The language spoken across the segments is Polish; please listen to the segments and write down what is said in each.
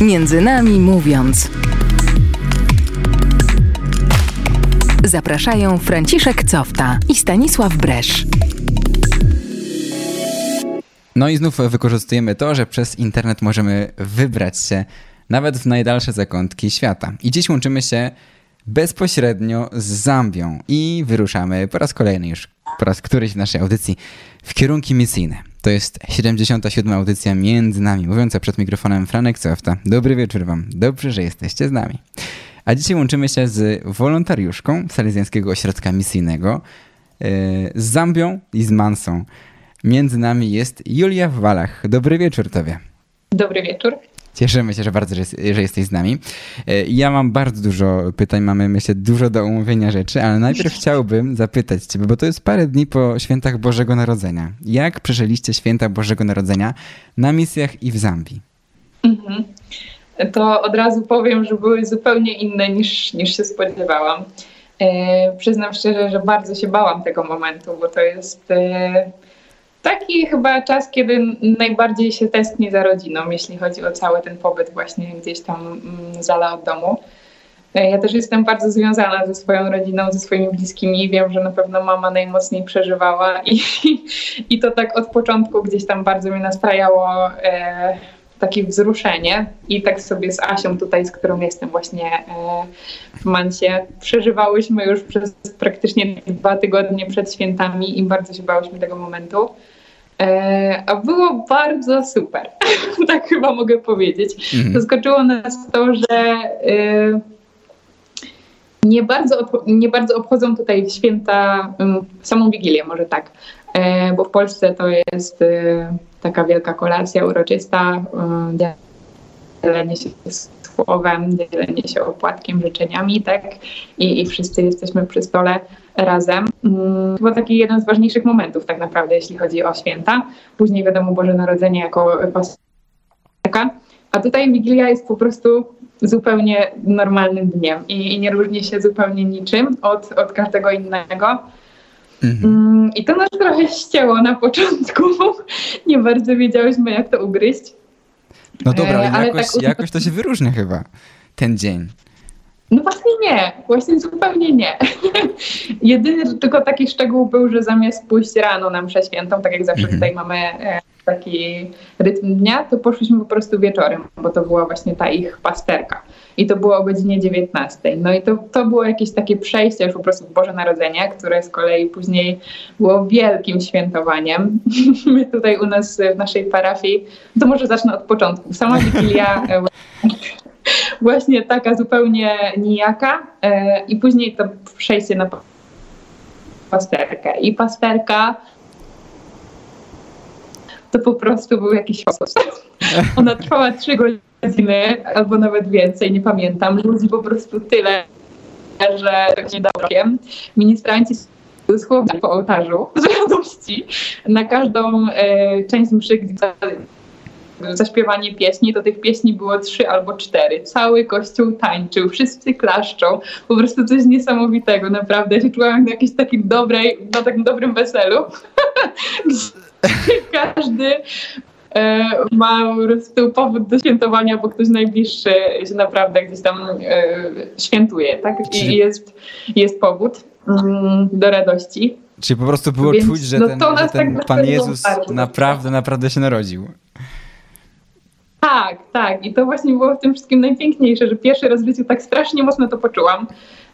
Między nami mówiąc. Zapraszają Franciszek Cofta i Stanisław Bresz. No i znów wykorzystujemy to, że przez internet możemy wybrać się nawet w najdalsze zakątki świata. I dziś łączymy się bezpośrednio z Zambią i wyruszamy po raz kolejny już, po raz któryś w naszej audycji w kierunki misyjne. To jest 77. audycja między nami, mówiąca przed mikrofonem Franek Cofta. Dobry wieczór wam, dobrze, że jesteście z nami. A dzisiaj łączymy się z wolontariuszką Salezjańskiego Ośrodka Misyjnego, yy, z Zambią i z Mansą. Między nami jest Julia Walach. Dobry wieczór tobie. Dobry wieczór. Cieszymy się, że bardzo, że, że jesteś z nami. E, ja mam bardzo dużo pytań, mamy myślę dużo do omówienia rzeczy, ale najpierw chciałbym zapytać ciebie, bo to jest parę dni po świętach Bożego Narodzenia. Jak przeżyliście święta Bożego Narodzenia na misjach i w Zambii? Mhm. To od razu powiem, że były zupełnie inne niż, niż się spodziewałam. E, przyznam szczerze, że bardzo się bałam tego momentu, bo to jest... E, taki chyba czas, kiedy najbardziej się tęskni za rodziną, jeśli chodzi o cały ten pobyt właśnie gdzieś tam mm, z od domu. E, ja też jestem bardzo związana ze swoją rodziną, ze swoimi bliskimi. Wiem, że na pewno mama najmocniej przeżywała i, i to tak od początku gdzieś tam bardzo mnie nastrajało e, takie wzruszenie. I tak sobie z Asią tutaj, z którą jestem właśnie e, w Mansie, przeżywałyśmy już przez praktycznie dwa tygodnie przed świętami i bardzo się bałyśmy tego momentu. E, a było bardzo super, tak chyba mogę powiedzieć. Mhm. Zaskoczyło nas to, że e, nie bardzo, nie bardzo obchodzą tutaj święta, samą Wigilię może tak, e, bo w Polsce to jest taka wielka kolacja uroczysta, dzielenie się słowem, dzielenie się opłatkiem, życzeniami, tak? I, i wszyscy jesteśmy przy stole razem. Mm, chyba taki jeden z ważniejszych momentów tak naprawdę, jeśli chodzi o święta. Później wiadomo Boże Narodzenie jako pasterka. A tutaj Wigilia jest po prostu zupełnie normalnym dniem i, i nie różni się zupełnie niczym od, od każdego innego. Mhm. Mm, I to nas trochę ścięło na początku. nie bardzo wiedziałyśmy, jak to ugryźć. No dobra, ale, ale jakoś, tak... jakoś to się wyróżnia chyba, ten dzień. No właśnie nie, właśnie zupełnie nie. Jedyny tylko taki szczegół był, że zamiast pójść rano na mszę świętą, tak jak zawsze mhm. tutaj mamy e, taki rytm dnia, to poszliśmy po prostu wieczorem, bo to była właśnie ta ich pasterka. I to było o godzinie 19. No i to, to było jakieś takie przejście już po prostu w Boże Narodzenie, które z kolei później było wielkim świętowaniem. My tutaj u nas w naszej parafii, to może zacznę od początku. Sama Wigilia e, właśnie taka zupełnie nijaka e, i później to przejście na pasterkę. I pasterka to po prostu był jakiś sposób. Ona trwała trzy godziny albo nawet więcej, nie pamiętam. Ludzi po prostu tyle, że nie dałem. Ministranci dosłownie po ołtarzu z radości na każdą e, część mszy, gdzie zaśpiewanie pieśni, to tych pieśni było trzy albo cztery. Cały kościół tańczył, wszyscy klaszczą. Po prostu coś niesamowitego, naprawdę. Ja się czułam na jakiejś takim dobrej, na takim dobrym weselu. Każdy ma po powód do świętowania, bo ktoś najbliższy się naprawdę gdzieś tam e, świętuje, tak? I jest, jest powód mm, do radości. Czyli po prostu było Więc, czuć, że no ten, że ten tak Pan Jezus naprawdę, naprawdę się narodził. Tak, tak. I to właśnie było w tym wszystkim najpiękniejsze, że pierwszy raz w życiu tak strasznie mocno to poczułam.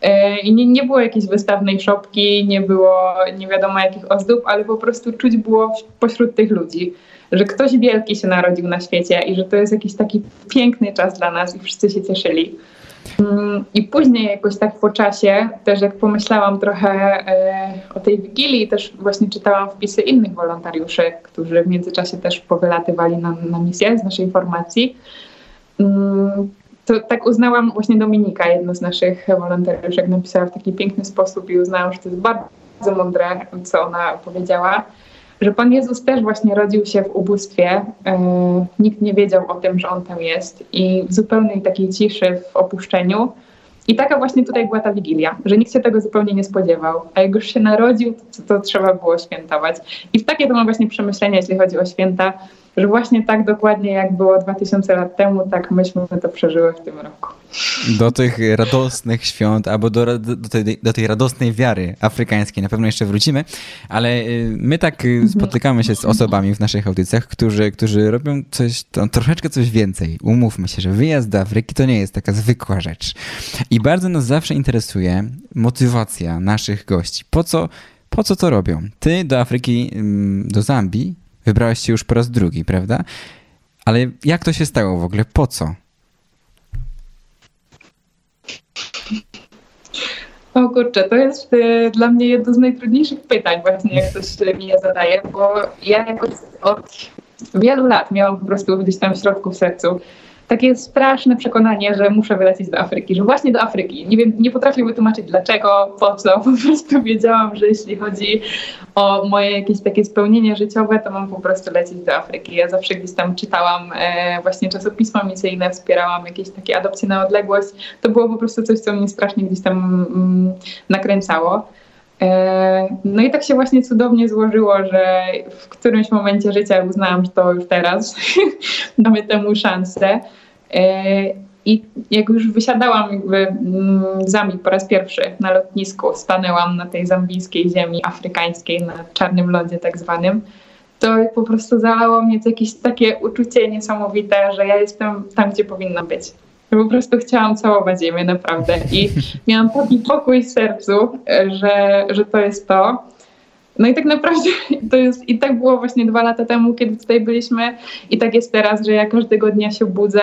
E, I nie, nie było jakiejś wystawnej szopki, nie było nie wiadomo jakich ozdób, ale po prostu czuć było pośród tych ludzi, że ktoś wielki się narodził na świecie i że to jest jakiś taki piękny czas dla nas i wszyscy się cieszyli. Mm, I później jakoś tak po czasie, też jak pomyślałam trochę e, o tej Wigilii, też właśnie czytałam wpisy innych wolontariuszy, którzy w międzyczasie też powylatywali na, na misję z naszej formacji. Mm, to tak uznałam właśnie Dominika, jedno z naszych wolontariuszek, napisała w taki piękny sposób i uznałam, że to jest bardzo mądre, co ona powiedziała że Pan Jezus też właśnie rodził się w ubóstwie. E, nikt nie wiedział o tym, że On tam jest i w zupełnej takiej ciszy, w opuszczeniu. I taka właśnie tutaj była ta Wigilia, że nikt się tego zupełnie nie spodziewał. A jak już się narodził, to, to trzeba było świętować. I w takie to mam właśnie przemyślenia, jeśli chodzi o święta, że właśnie tak dokładnie jak było 2000 lat temu, tak myśmy to przeżyły w tym roku. Do tych radosnych świąt, albo do, do, tej, do tej radosnej wiary afrykańskiej na pewno jeszcze wrócimy, ale y, my tak y, mhm. spotykamy się z osobami w naszych audycjach, którzy, którzy robią coś, troszeczkę coś więcej. Umówmy się, że wyjazd do Afryki to nie jest taka zwykła rzecz. I bardzo nas zawsze interesuje motywacja naszych gości. Po co, po co to robią? Ty do Afryki, do Zambii Wybrałeś się już po raz drugi, prawda? Ale jak to się stało w ogóle? Po co? O kurczę, to jest y, dla mnie jedno z najtrudniejszych pytań właśnie, jak ktoś mi je zadaje, bo ja jakoś od wielu lat miałam po prostu gdzieś tam w środku w sercu takie straszne przekonanie, że muszę wylecieć do Afryki, że właśnie do Afryki. Nie wiem, nie potrafię wytłumaczyć dlaczego, po co. Po prostu wiedziałam, że jeśli chodzi o moje jakieś takie spełnienie życiowe, to mam po prostu lecieć do Afryki. Ja zawsze gdzieś tam czytałam e, właśnie czasopisma misyjne, wspierałam jakieś takie adopcje na odległość. To było po prostu coś, co mnie strasznie gdzieś tam mm, nakręcało. E, no i tak się właśnie cudownie złożyło, że w którymś momencie życia uznałam, że to już teraz damy temu szansę. E, I jak już wysiadałam jakby mm, z Zambii po raz pierwszy na lotnisku, stanęłam na tej zambijskiej ziemi afrykańskiej, na czarnym lodzie tak zwanym, to po prostu zalało mnie jakieś takie uczucie niesamowite, że ja jestem tam, gdzie powinnam być. Po prostu chciałam całować ziemię, naprawdę. I miałam taki pokój w sercu, że, że to jest to. No i tak naprawdę to jest, i tak było właśnie dwa lata temu, kiedy tutaj byliśmy i tak jest teraz, że ja każdego dnia się budzę,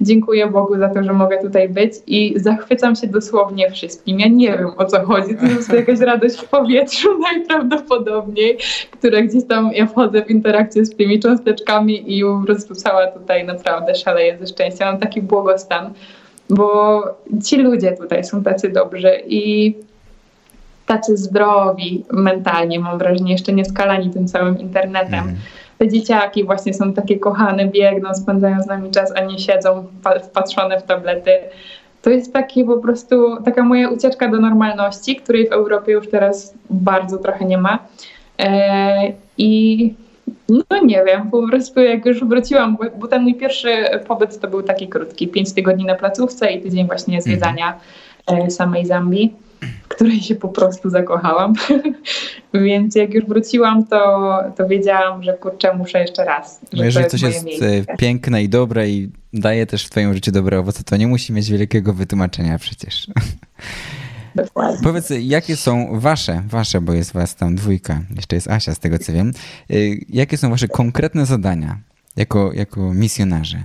dziękuję Bogu za to, że mogę tutaj być i zachwycam się dosłownie wszystkim. Ja nie wiem o co chodzi, to jest jakaś radość w powietrzu najprawdopodobniej, która gdzieś tam, ja wchodzę w interakcję z tymi cząsteczkami i po prostu cała tutaj naprawdę szaleję ze szczęścia, mam taki błogostan, bo ci ludzie tutaj są tacy dobrzy i tacy zdrowi mentalnie, mam wrażenie, jeszcze nie skalani tym całym internetem. Mm. Te dzieciaki właśnie są takie kochane, biegną, spędzają z nami czas, a nie siedzą wpatrzone w tablety. To jest taki po prostu taka moja ucieczka do normalności, której w Europie już teraz bardzo trochę nie ma. E, I no nie wiem, po prostu jak już wróciłam, bo ten mój pierwszy pobyt to był taki krótki, pięć tygodni na placówce i tydzień właśnie zwiedzania mm. samej Zambii w której się po prostu zakochałam. Więc jak już wróciłam, to, to wiedziałam, że kurczę, muszę jeszcze raz. No jeżeli coś jest, jest e, piękne i dobre i daje też w twoim życiu dobre owoce, to nie musi mieć wielkiego wytłumaczenia przecież. Dokładnie. Powiedz, jakie są wasze, wasze, bo jest was tam dwójka, jeszcze jest Asia z tego co wiem, e, jakie są wasze konkretne zadania jako, jako misjonarze?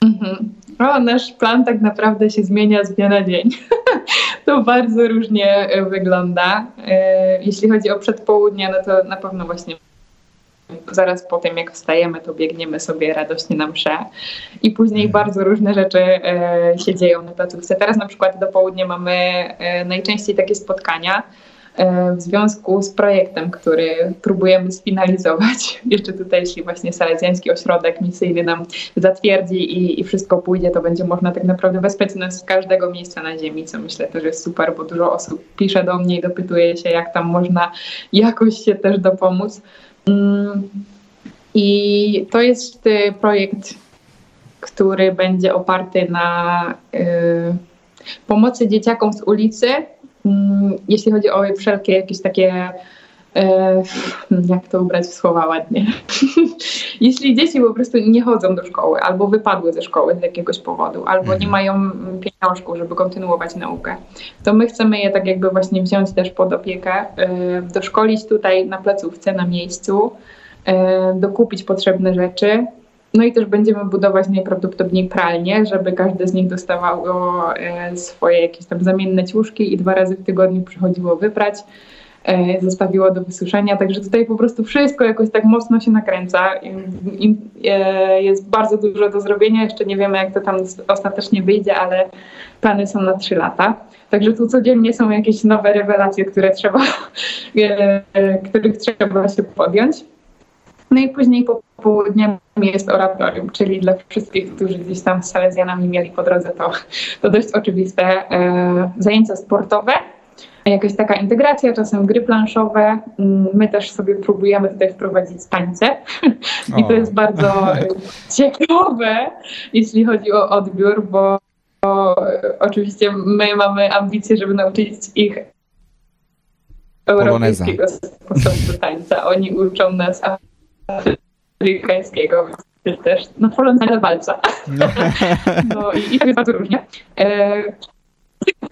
Mhm. O, nasz plan tak naprawdę się zmienia z dnia na dzień. to bardzo różnie e, wygląda. E, jeśli chodzi o przedpołudnie, no to na pewno właśnie zaraz po tym, jak wstajemy, to biegniemy sobie radośnie na mszę i później mhm. bardzo różne rzeczy e, się dzieją na placówce. Teraz na przykład do południa mamy najczęściej takie spotkania, w związku z projektem, który próbujemy sfinalizować. Jeszcze tutaj, jeśli właśnie Salezjański Ośrodek Misyjny nam zatwierdzi i, i wszystko pójdzie, to będzie można tak naprawdę wesprzeć nas z każdego miejsca na ziemi, co myślę też jest super, bo dużo osób pisze do mnie i dopytuje się, jak tam można jakoś się też dopomóc. Mm, I to jest projekt, który będzie oparty na y, pomocy dzieciakom z ulicy, jeśli chodzi o wszelkie jakieś takie e, jak to ubrać w słowa ładnie. Jeśli dzieci po prostu nie chodzą do szkoły, albo wypadły ze szkoły z jakiegoś powodu, albo nie mhm. mają pieniążków, żeby kontynuować naukę, to my chcemy je tak jakby właśnie wziąć też pod opiekę, e, doszkolić tutaj na placówce, na miejscu, e, dokupić potrzebne rzeczy, no i też będziemy budować najprawdopodobniej pralnie, żeby każdy z nich dostawało e, swoje jakieś tam zamienne ciuszki i dwa razy w tygodniu przychodziło wyprać, e, zostawiło do wysuszenia. Także tutaj po prostu wszystko jakoś tak mocno się nakręca. E, jest bardzo dużo do zrobienia. Jeszcze nie wiemy, jak to tam ostatecznie wyjdzie, ale plany są na trzy lata. Także tu codziennie są jakieś nowe rewelacje, które trzeba, których trzeba się podjąć. No i później po południami jest oratorium, czyli dla wszystkich, którzy gdzieś tam z Salezjanami mieli po drodze, to, to dość oczywiste e, zajęcia sportowe jakaś taka integracja, czasem gry planszowe. Mm, my też sobie próbujemy tutaj wprowadzić tańce i to jest bardzo e, ciekawe, jeśli chodzi o odbiór, bo, bo oczywiście my mamy ambicje, żeby nauczyć ich europejskiego sposobu tańca. Oni uczą nas afrykańskiego, więc też no poloneza walca. No. no i, i to jest bardzo różnie. E,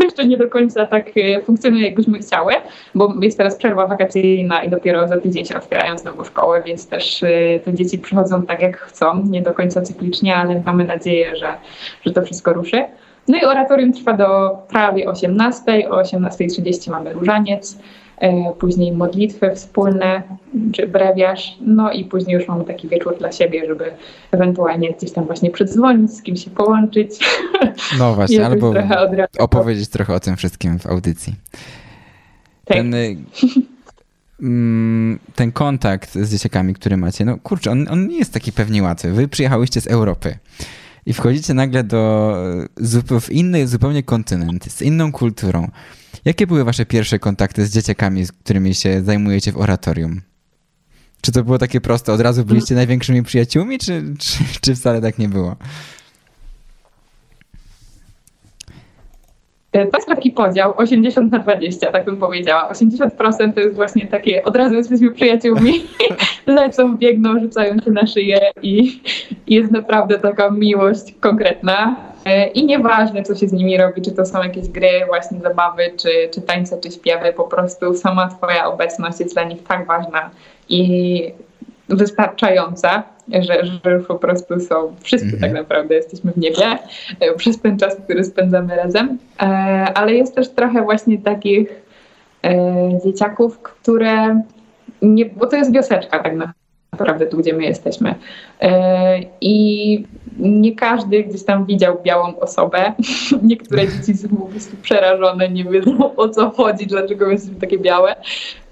jeszcze nie do końca tak e, funkcjonuje, jakbyśmy chciały, bo jest teraz przerwa wakacyjna i dopiero za tydzień się otwierają znowu szkoły, więc też e, te dzieci przychodzą tak jak chcą, nie do końca cyklicznie, ale mamy nadzieję, że, że to wszystko ruszy. No i oratorium trwa do prawie 18, o 18.30 mamy różaniec. E, później modlitwy wspólne czy brewiarz, no i później już mamy taki wieczór dla siebie, żeby ewentualnie gdzieś tam właśnie przedzwonić, z kimś się połączyć. No właśnie, albo trochę opowiedzieć trochę o tym wszystkim w audycji. Tak. Ten, y, mm, ten kontakt z dzieciakami, który macie, no kurczę, on, on nie jest taki pewnie łatwy. Wy przyjechałyście z Europy i wchodzicie nagle do y, w inny zupełnie kontynent, z inną kulturą. Jakie były wasze pierwsze kontakty z dzieciakami, z którymi się zajmujecie w oratorium? Czy to było takie proste? Od razu byliście największymi przyjaciółmi, czy, czy, czy wcale tak nie było? E, to jest taki podział 80 na 20, tak bym powiedziała. 80% to jest właśnie takie, od razu jesteśmy przyjaciółmi, lecą, biegną, rzucają się na szyję i jest naprawdę taka miłość konkretna. E, I nieważne, co się z nimi robi, czy to są jakieś gry, właśnie zabawy, czy, czy tańce, czy śpiewy, po prostu sama Twoja obecność jest dla nich tak ważna i wystarczająca, że, że już po prostu są wszyscy tak mhm. naprawdę jesteśmy w niebie e, przez ten czas, który spędzamy razem. E, ale jest też trochę właśnie takich dzieciaków, które nie, bo to jest wioseczka tak naprawdę naprawdę tu, gdzie my jesteśmy. E, I nie każdy gdzieś tam widział białą osobę. Niektóre dzieci są po prostu przerażone, nie wiedzą o co chodzi, dlaczego jesteśmy takie białe.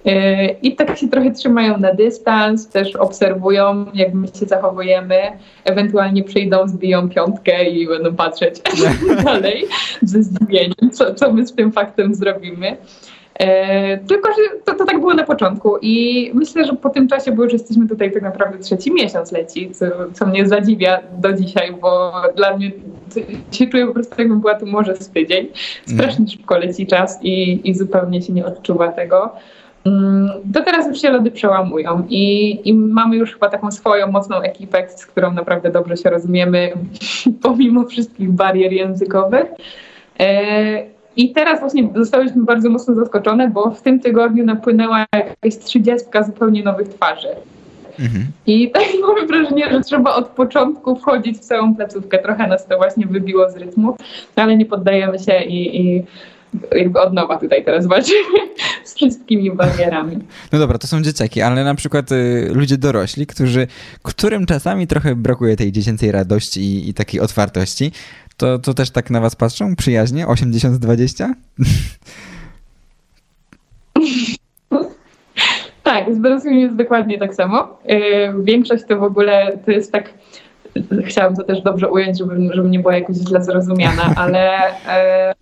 E, I tak się trochę trzymają na dystans, też obserwują, jak my się zachowujemy. Ewentualnie przyjdą, zbiją piątkę i będą patrzeć dalej ze zdziwieniem, co, co my z tym faktem zrobimy. E, tylko, że to, to, tak było na początku i myślę, że po tym czasie, bo już jesteśmy tutaj tak naprawdę trzeci miesiąc leci, co, co mnie zadziwia do dzisiaj, bo dla mnie się czuję po prostu jakbym była tu może z tydzień. Strasznie mm. szybko leci czas i, i zupełnie się nie odczuwa tego. Mm, to teraz już się lody przełamują i, i mamy już chyba taką swoją mocną ekipę, z którą naprawdę dobrze się rozumiemy, pomimo wszystkich barier językowych. I teraz właśnie zostałyśmy bardzo mocno zaskoczone, bo w tym tygodniu napłynęła jakaś trzydziestka zupełnie nowych twarzy. Mhm. I tak mamy wrażenie, że trzeba od początku wchodzić w całą placówkę. Trochę nas to właśnie wybiło z rytmu, ale nie poddajemy się i, i jakby od nowa tutaj teraz walczymy z wszystkimi barierami. No dobra, to są dzieciaki, ale na przykład y, ludzie dorośli, którzy, którym czasami trochę brakuje tej dziecięcej radości i, i takiej otwartości, to, to też tak na was patrzą przyjaźnie? 80-20? Tak, z dorosłymi jest dokładnie tak samo. Y, większość to w ogóle to jest tak, chciałam to też dobrze ująć, żeby, żeby nie była jakoś źle zrozumiana, ale y,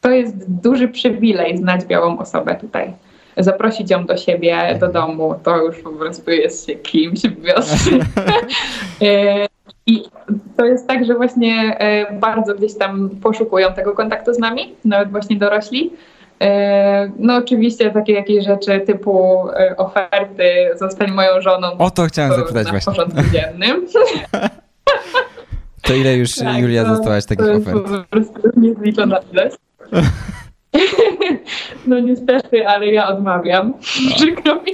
to jest duży przywilej znać białą osobę tutaj. Zaprosić ją do siebie, do domu, to już po prostu jest się kimś w wiosce. Y, I to jest tak, że właśnie e, bardzo gdzieś tam poszukują tego kontaktu z nami, nawet właśnie dorośli. E, no oczywiście takie jakieś rzeczy typu e, oferty, zostań moją żoną. O to chciałem zapytać na właśnie. porządku dziennym. To ile już tak, Julia to, zostałaś takich to ofert? Po prostu niezliczona ilość. No niestety, ale ja odmawiam. Przykro mi.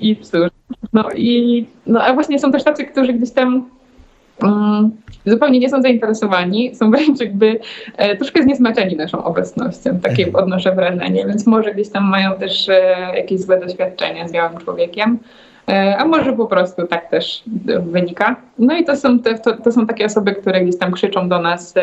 I cóż. No i no, a właśnie są też tacy, którzy gdzieś tam um, zupełnie nie są zainteresowani, są wręcz jakby e, troszkę zniesmaczeni naszą obecnością. Takie mhm. odnoszę wrażenie, więc może gdzieś tam mają też e, jakieś złe doświadczenia z białym człowiekiem. E, a może po prostu tak też wynika. No i to są, te, to, to są takie osoby, które gdzieś tam krzyczą do nas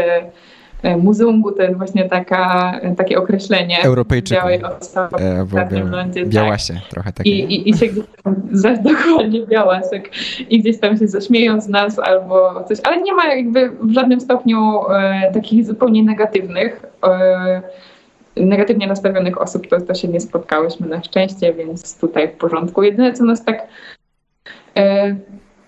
e, E, Muzungu to jest właśnie taka, takie określenie Europejczyków. białej osoby e, w lądzie, Białasie tak. trochę takie. I, i, i się gdzieś tam, dokładnie białasek i gdzieś tam się zaśmieją z nas albo coś, ale nie ma jakby w żadnym stopniu e, takich zupełnie negatywnych. E, negatywnie nastawionych osób to, to się nie spotkałyśmy na szczęście, więc tutaj w porządku. Jedyne, co nas tak e,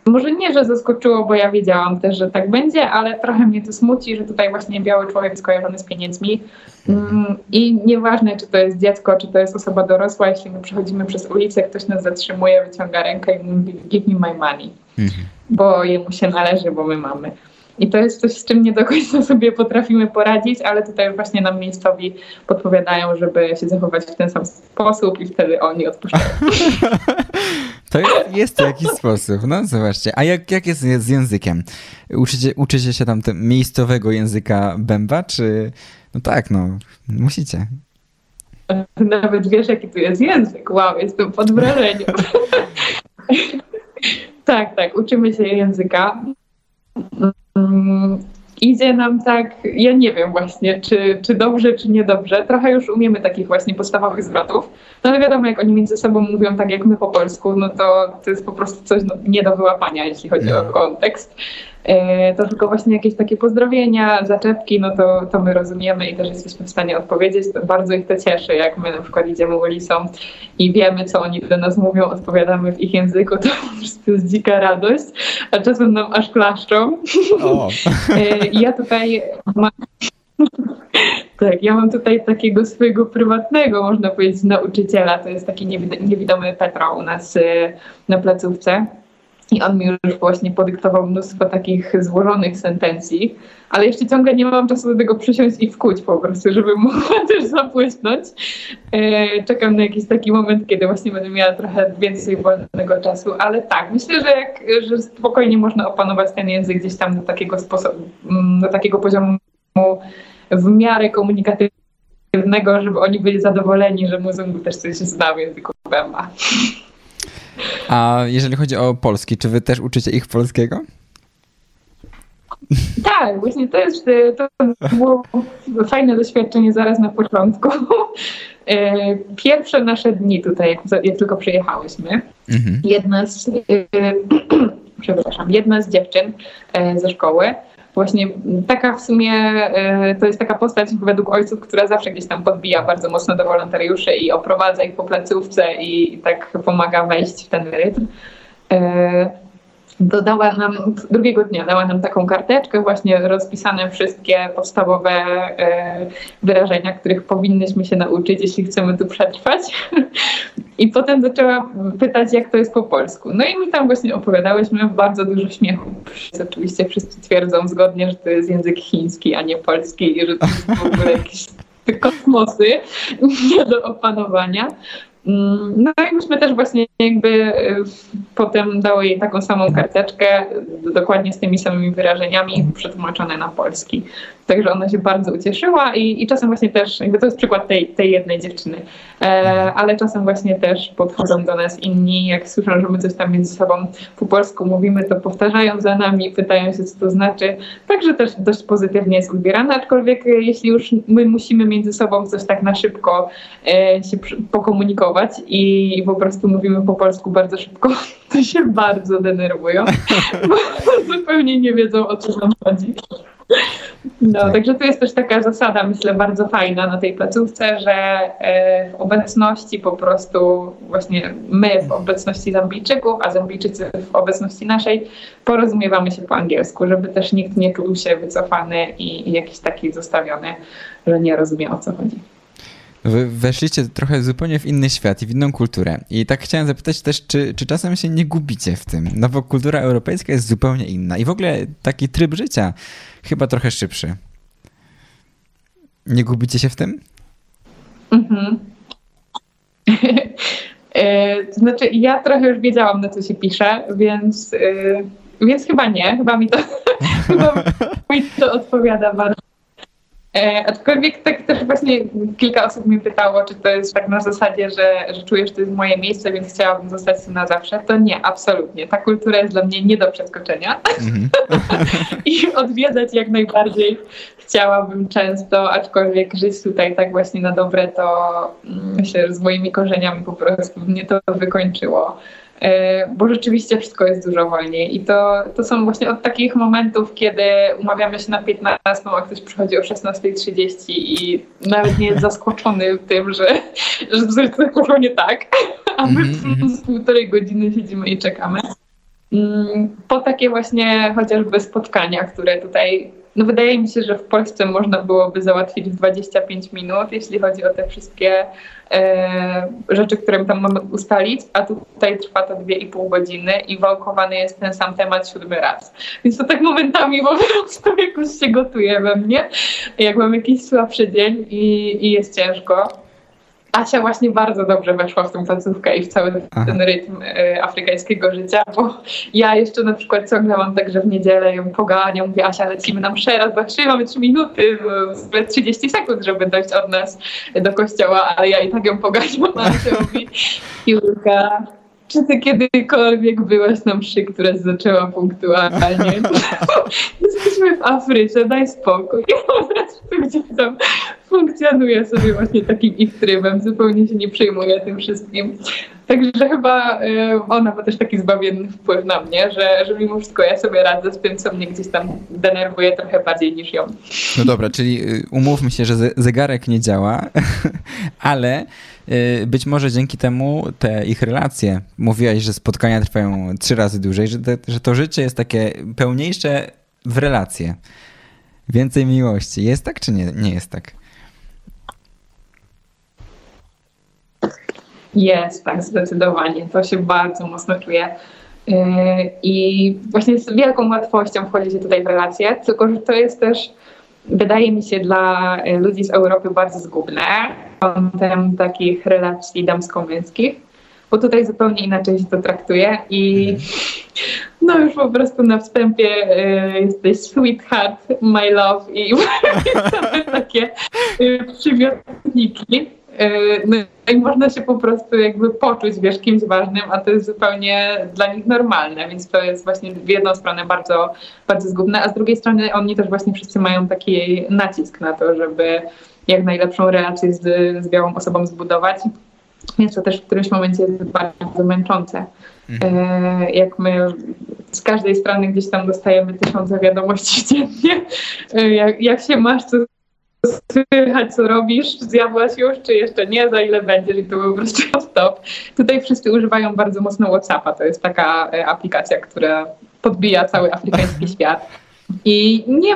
może nie, że zaskoczyło, bo ja wiedziałam też, że tak będzie, ale trochę mnie to smuci, że tutaj właśnie biały człowiek skojarzony z pieniędzmi. Mm, I nieważne, czy to jest dziecko, czy to jest osoba dorosła, jeśli my przechodzimy przez ulicę, ktoś nas zatrzymuje, wyciąga rękę i mówi give me my money, Mhm. bo jemu się należy, bo my mamy. I to jest coś, z czym nie do końca sobie potrafimy poradzić, ale tutaj właśnie nam miejscowi podpowiadają, żeby się zachować w ten sam sposób i wtedy oni odpuszczają. To jest, jest to jakiś sposób, no zobaczcie. A jak, jak jest z językiem? Uczycie, uczycie się tam miejscowego języka bęba, czy... No tak, no, musicie. Nawet wiesz, jaki tu jest język. Wow, jestem pod wrażeniem. tak, tak, uczymy się języka. Idzie nam tak, ja nie wiem właśnie, czy, czy dobrze, czy niedobrze. Trochę już umiemy takich właśnie podstawowych zwrotów. No ale wiadomo, jak oni między sobą mówią tak jak my po polsku, no to to jest po prostu coś no, nie do wyłapania, jeśli chodzi o kontekst. E, To tylko właśnie jakieś takie pozdrowienia, zaczepki, no to, to my rozumiemy i też jesteśmy w stanie odpowiedzieć. To bardzo ich to cieszy, jak my na przykład idziemy ulicą i wiemy, co oni do nas mówią, odpowiadamy w ich języku, to po prostu jest dzika radość, a czasem nam aż klaszczą. O, E, Ja tutaj mam, tak, ja mam tutaj takiego swojego prywatnego, można powiedzieć, nauczyciela. To jest taki niewid- niewidomy Petro u nas e, na placówce. I on mi już właśnie podyktował mnóstwo takich złożonych sentencji, ale jeszcze ciągle nie mam czasu do tego przysiąść i wkuć po prostu, żeby mogła też zapłysnąć. E, Czekam na jakiś taki moment, kiedy właśnie będę miała trochę więcej wolnego czasu, ale tak, myślę, że, jak, że spokojnie można opanować ten język gdzieś tam do takiego sposobu, mm, do takiego poziomu w miarę komunikatywnego, żeby oni byli zadowoleni, że muzeum też coś zna w języku Bema. A jeżeli chodzi o polski, czy wy też uczycie ich polskiego? Tak, właśnie to jest, e, to było fajne doświadczenie zaraz na początku. E, Pierwsze nasze dni tutaj, jak, tylko przyjechałyśmy, Mhm. jedna z, e, przepraszam, jedna z dziewczyn ze szkoły, właśnie taka w sumie, e, to jest taka postać według ojców, która zawsze gdzieś tam podbija bardzo mocno do wolontariuszy i oprowadza ich po placówce i tak pomaga wejść w ten rytm. Dodała nam, drugiego dnia dała nam taką karteczkę, właśnie rozpisane wszystkie podstawowe e, wyrażenia, których powinnyśmy się nauczyć, jeśli chcemy tu przetrwać. I potem zaczęła pytać, jak to jest po polsku. No i mi tam właśnie opowiadałyśmy bardzo dużo śmiechu. Oczywiście wszyscy twierdzą zgodnie, że to jest język chiński, a nie polski i że to jest w ogóle jakieś kosmosy nie do opanowania. Mm, No i myśmy też właśnie jakby y, potem dały jej taką samą karteczkę, dokładnie z tymi samymi wyrażeniami, przetłumaczone na polski. Także ona się bardzo ucieszyła i, i czasem właśnie też, jakby to jest przykład tej, tej jednej dziewczyny, e, ale czasem właśnie też podchodzą do nas inni, jak słyszą, że my coś tam między sobą po polsku mówimy, to powtarzają za nami, pytają się, co to znaczy. Także też dość pozytywnie jest odbierane, aczkolwiek e, jeśli już my musimy między sobą coś tak na szybko e, się pokomunikować i po prostu mówimy po polsku bardzo szybko, to się bardzo denerwują, bo zupełnie nie wiedzą, o co nam chodzi. No, Tak. także to jest też taka zasada, myślę, bardzo fajna na tej placówce, że e, w obecności po prostu właśnie my w obecności Zambijczyków, a Zambijczycy w obecności naszej porozumiewamy się po angielsku, żeby też nikt nie czuł się wycofany i, i jakiś taki zostawiony, że nie rozumie o co chodzi. Weszliście trochę zupełnie w inny świat i w inną kulturę. I tak chciałem zapytać też, czy, czy czasem się nie gubicie w tym? No bo kultura europejska jest zupełnie inna i w ogóle taki tryb życia chyba trochę szybszy. Nie gubicie się w tym? Mhm. E, to znaczy, ja trochę już wiedziałam, na co się pisze, więc, e, więc chyba nie. Chyba mi to, chyba mi to odpowiada bardzo. E, aczkolwiek tak też właśnie kilka osób mi pytało, czy to jest tak na zasadzie, że, że czuję, że to jest moje miejsce, więc chciałabym zostać tu na zawsze. To nie, absolutnie. Ta kultura jest dla mnie nie do przeskoczenia Mhm. i odwiedzać jak najbardziej chciałabym często, aczkolwiek żyć tutaj tak właśnie na dobre, to mm, myślę, że z moimi korzeniami po prostu mnie to wykończyło. E, bo rzeczywiście wszystko jest dużo wolniej. I to, to są właśnie od takich momentów, kiedy umawiamy się na 15, a ktoś przychodzi o 16.30 i nawet nie jest zaskoczony tym, że, że coś poszło nie tak, a my mm -hmm. półtorej godziny siedzimy i czekamy. Mm, po takie właśnie chociażby spotkania, które tutaj no wydaje mi się, że w Polsce można byłoby załatwić w 25 minut, jeśli chodzi o te wszystkie e, rzeczy, które tam mamy ustalić, a tutaj trwa to 2,5 godziny i wałkowany jest ten sam temat siódmy raz. Więc to tak momentami po prostu jakoś się gotuje we mnie, jak mam jakiś słabszy dzień i, i jest ciężko. Asia właśnie bardzo dobrze weszła w tą placówkę i w cały Aha. ten rytm y, afrykańskiego życia, bo ja jeszcze na przykład ciągle mam tak, że w niedzielę ją poganiam, mówię Asia, lecimy nam mszę raz, dwa, trzy, mamy trzy minuty, no, 30 sekund, żeby dojść od nas do kościoła, ale ja i tak ją poganiam, a Asia mówi, Julka, czy ty kiedykolwiek byłaś na mszy, która zaczęła punktualnie? Jesteśmy w Afryce, daj spokój. I po prostu gdzieś tam funkcjonuje sobie właśnie takim ich trybem, zupełnie się nie przejmuje tym wszystkim. Także chyba y, ona ma też taki zbawienny wpływ na mnie, że, że mimo wszystko ja sobie radzę z tym, co mnie gdzieś tam denerwuje trochę bardziej niż ją. No dobra, czyli y, umówmy się, że zegarek nie działa, ale y, być może dzięki temu te ich relacje, mówiłaś, że spotkania trwają trzy razy dłużej, że, te, że to życie jest takie pełniejsze w relacje. Więcej miłości. Jest tak, czy nie, nie jest tak? Jest, tak, zdecydowanie. To się bardzo mocno czuje. Yy, I właśnie z wielką łatwością wchodzi się tutaj w relacje, tylko że to jest też, wydaje mi się, dla ludzi z Europy bardzo zgubne, kątem takich relacji damsko-męskich, bo tutaj zupełnie inaczej się to traktuje i mhm. no już po prostu na wstępie y, jesteś sweetheart, my love i takie y, przymiotniki. Y, no i można się po prostu jakby poczuć, wiesz, kimś ważnym, a to jest zupełnie dla nich normalne, więc to jest właśnie w jedną stronę bardzo, bardzo zgubne, a z drugiej strony oni też właśnie wszyscy mają taki nacisk na to, żeby jak najlepszą relację z, z białą osobą zbudować, więc to też w którymś momencie jest bardzo męczące. Mhm. E, jak my z każdej strony gdzieś tam dostajemy tysiące wiadomości dziennie, e, jak, jak się masz, co słychać, co robisz, zjadłaś już, czy jeszcze nie, za ile będziesz i to po prostu stop. Tutaj wszyscy używają bardzo mocno Whatsappa, to jest taka e, aplikacja, która podbija cały afrykański świat. I nie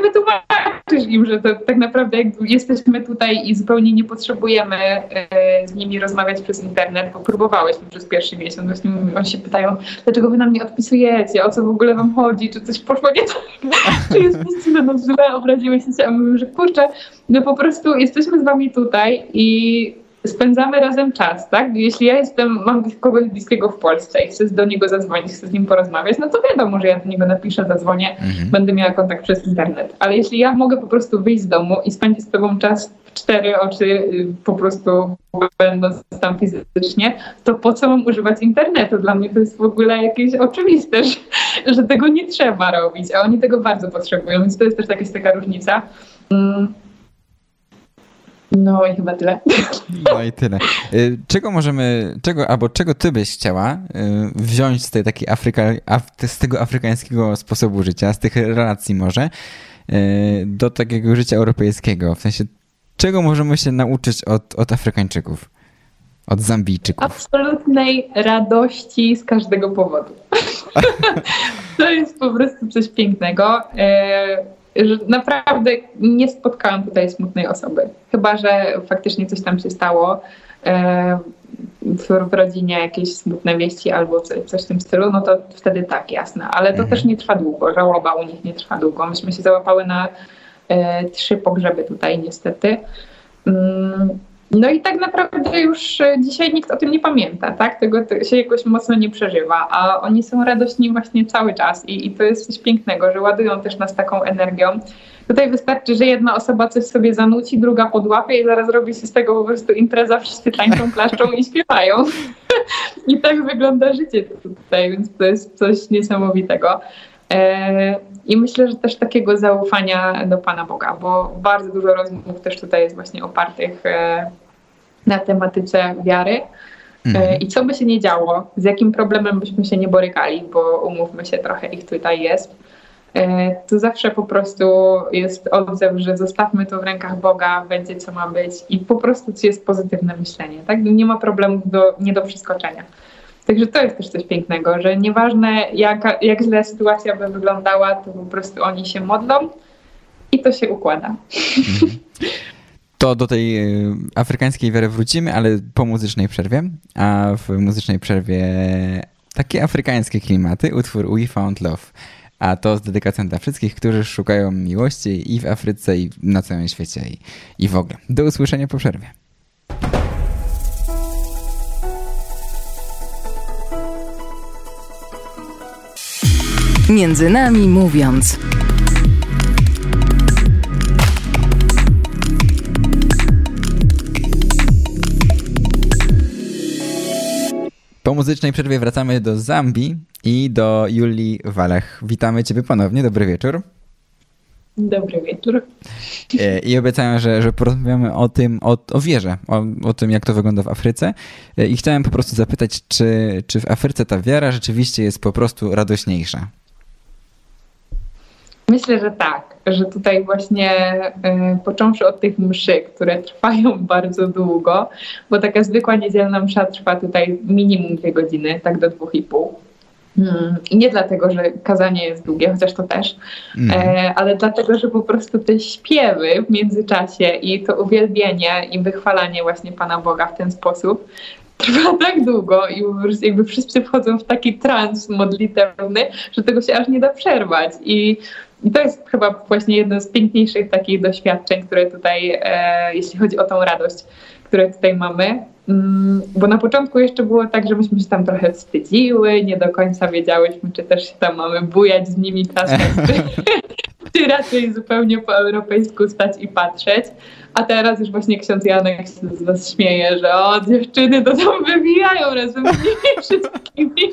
wytłumaczysz im, że to tak naprawdę jesteśmy tutaj i zupełnie nie potrzebujemy e, z nimi rozmawiać przez internet, bo próbowałyśmy przez pierwszy miesiąc. Właśnie oni się pytają, dlaczego wy nam nie odpisujecie, o co w ogóle wam chodzi, czy coś poszło nie tak, czy jest nic na nas źle, obraziły się, a my że kurczę, my po prostu jesteśmy z wami tutaj i spędzamy razem czas, tak? Jeśli ja jestem, mam kogoś bliskiego w Polsce i chcę do niego zadzwonić, chcę z nim porozmawiać, no to wiadomo, że ja do niego napiszę, zadzwonię, mhm. będę miała kontakt przez internet. Ale jeśli ja mogę po prostu wyjść z domu i spędzić z tobą czas w cztery oczy, y, po prostu będąc tam fizycznie, to po co mam używać internetu? Dla mnie to jest w ogóle jakieś oczywiste, że, że tego nie trzeba robić, a oni tego bardzo potrzebują, więc to jest też jakaś taka różnica. Mm no i chyba tyle. No i tyle. Y, czego możemy, czego, albo czego ty byś chciała y, wziąć z tej takiej Afryka, z tego afrykańskiego sposobu życia, z tych relacji może, y, do takiego życia europejskiego? W sensie, czego możemy się nauczyć od, od Afrykańczyków? Od Zambijczyków? Absolutnej radości z każdego powodu. to jest po prostu coś pięknego że naprawdę nie spotkałam tutaj smutnej osoby. Chyba, że faktycznie coś tam się stało e, w rodzinie, jakieś smutne wieści albo coś, coś w tym stylu, no to wtedy tak, jasne. Ale to mhm. też nie trwa długo. Żałoba u nich nie trwa długo. Myśmy się załapały na e, trzy pogrzeby tutaj niestety. Mm, no i tak naprawdę już e, dzisiaj nikt o tym nie pamięta, tak? Tego się jakoś mocno nie przeżywa, a oni są radośni właśnie cały czas i, i to jest coś pięknego, że ładują też nas taką energią. Tutaj wystarczy, że jedna osoba coś sobie zanuci, druga podłapie i zaraz robi się z tego po prostu impreza, wszyscy tańczą, klaszczą i śpiewają. I tak wygląda życie tutaj, więc to jest coś niesamowitego. E, I myślę, że też takiego zaufania do Pana Boga, bo bardzo dużo rozmów też tutaj jest właśnie opartych e, na tematyce wiary. Mhm. I co by się nie działo, z jakim problemem byśmy się nie borykali, bo umówmy się, trochę ich tutaj jest, e, to zawsze po prostu jest odzew, że zostawmy to w rękach Boga, będzie co ma być i po prostu jest pozytywne myślenie. Tak? Nie ma problemów do, nie do przeskoczenia. Także to jest też coś pięknego, że nieważne jak, jak źle sytuacja by wyglądała, to po prostu oni się modlą i to się układa. Mhm. To do tej e, afrykańskiej wiary wrócimy, ale po muzycznej przerwie. A w muzycznej przerwie takie afrykańskie klimaty, utwór We Found Love. A to z dedykacją dla wszystkich, którzy szukają miłości i w Afryce, i na całym świecie, i, i w ogóle. Do usłyszenia po przerwie. Między nami mówiąc. Po muzycznej przerwie wracamy do Zambii i do Julii Walech. Witamy Ciebie ponownie, dobry wieczór. Dobry wieczór. E, I obiecałem, że, że porozmawiamy o tym, o, o wierze, o, o tym, jak to wygląda w Afryce. E, I chciałem po prostu zapytać, czy, czy w Afryce ta wiara rzeczywiście jest po prostu radośniejsza? Myślę, że tak, że tutaj właśnie y, począwszy od tych mszy, które trwają bardzo długo, bo taka zwykła niedzielna msza trwa tutaj minimum dwie godziny, tak do dwóch i pół. Hmm. I nie dlatego, że kazanie jest długie, chociaż to też, mm. e, ale dlatego, że po prostu te śpiewy w międzyczasie i to uwielbienie i wychwalanie właśnie Pana Boga w ten sposób trwa tak długo i jakby wszyscy wchodzą w taki trans modlitewny, że tego się aż nie da przerwać. I i to jest chyba właśnie jedno z piękniejszych takich doświadczeń, które tutaj, e, jeśli chodzi o tą radość, które tutaj mamy. Mm, bo na początku jeszcze było tak, że myśmy się tam trochę wstydziły, nie do końca wiedziałyśmy, czy też się tam mamy bujać z nimi klasą, czy, czy raczej zupełnie po europejsku stać i patrzeć. A teraz już właśnie ksiądz Janek się z nas śmieje, że o, dziewczyny to tam wybijają razem z nimi wszystkimi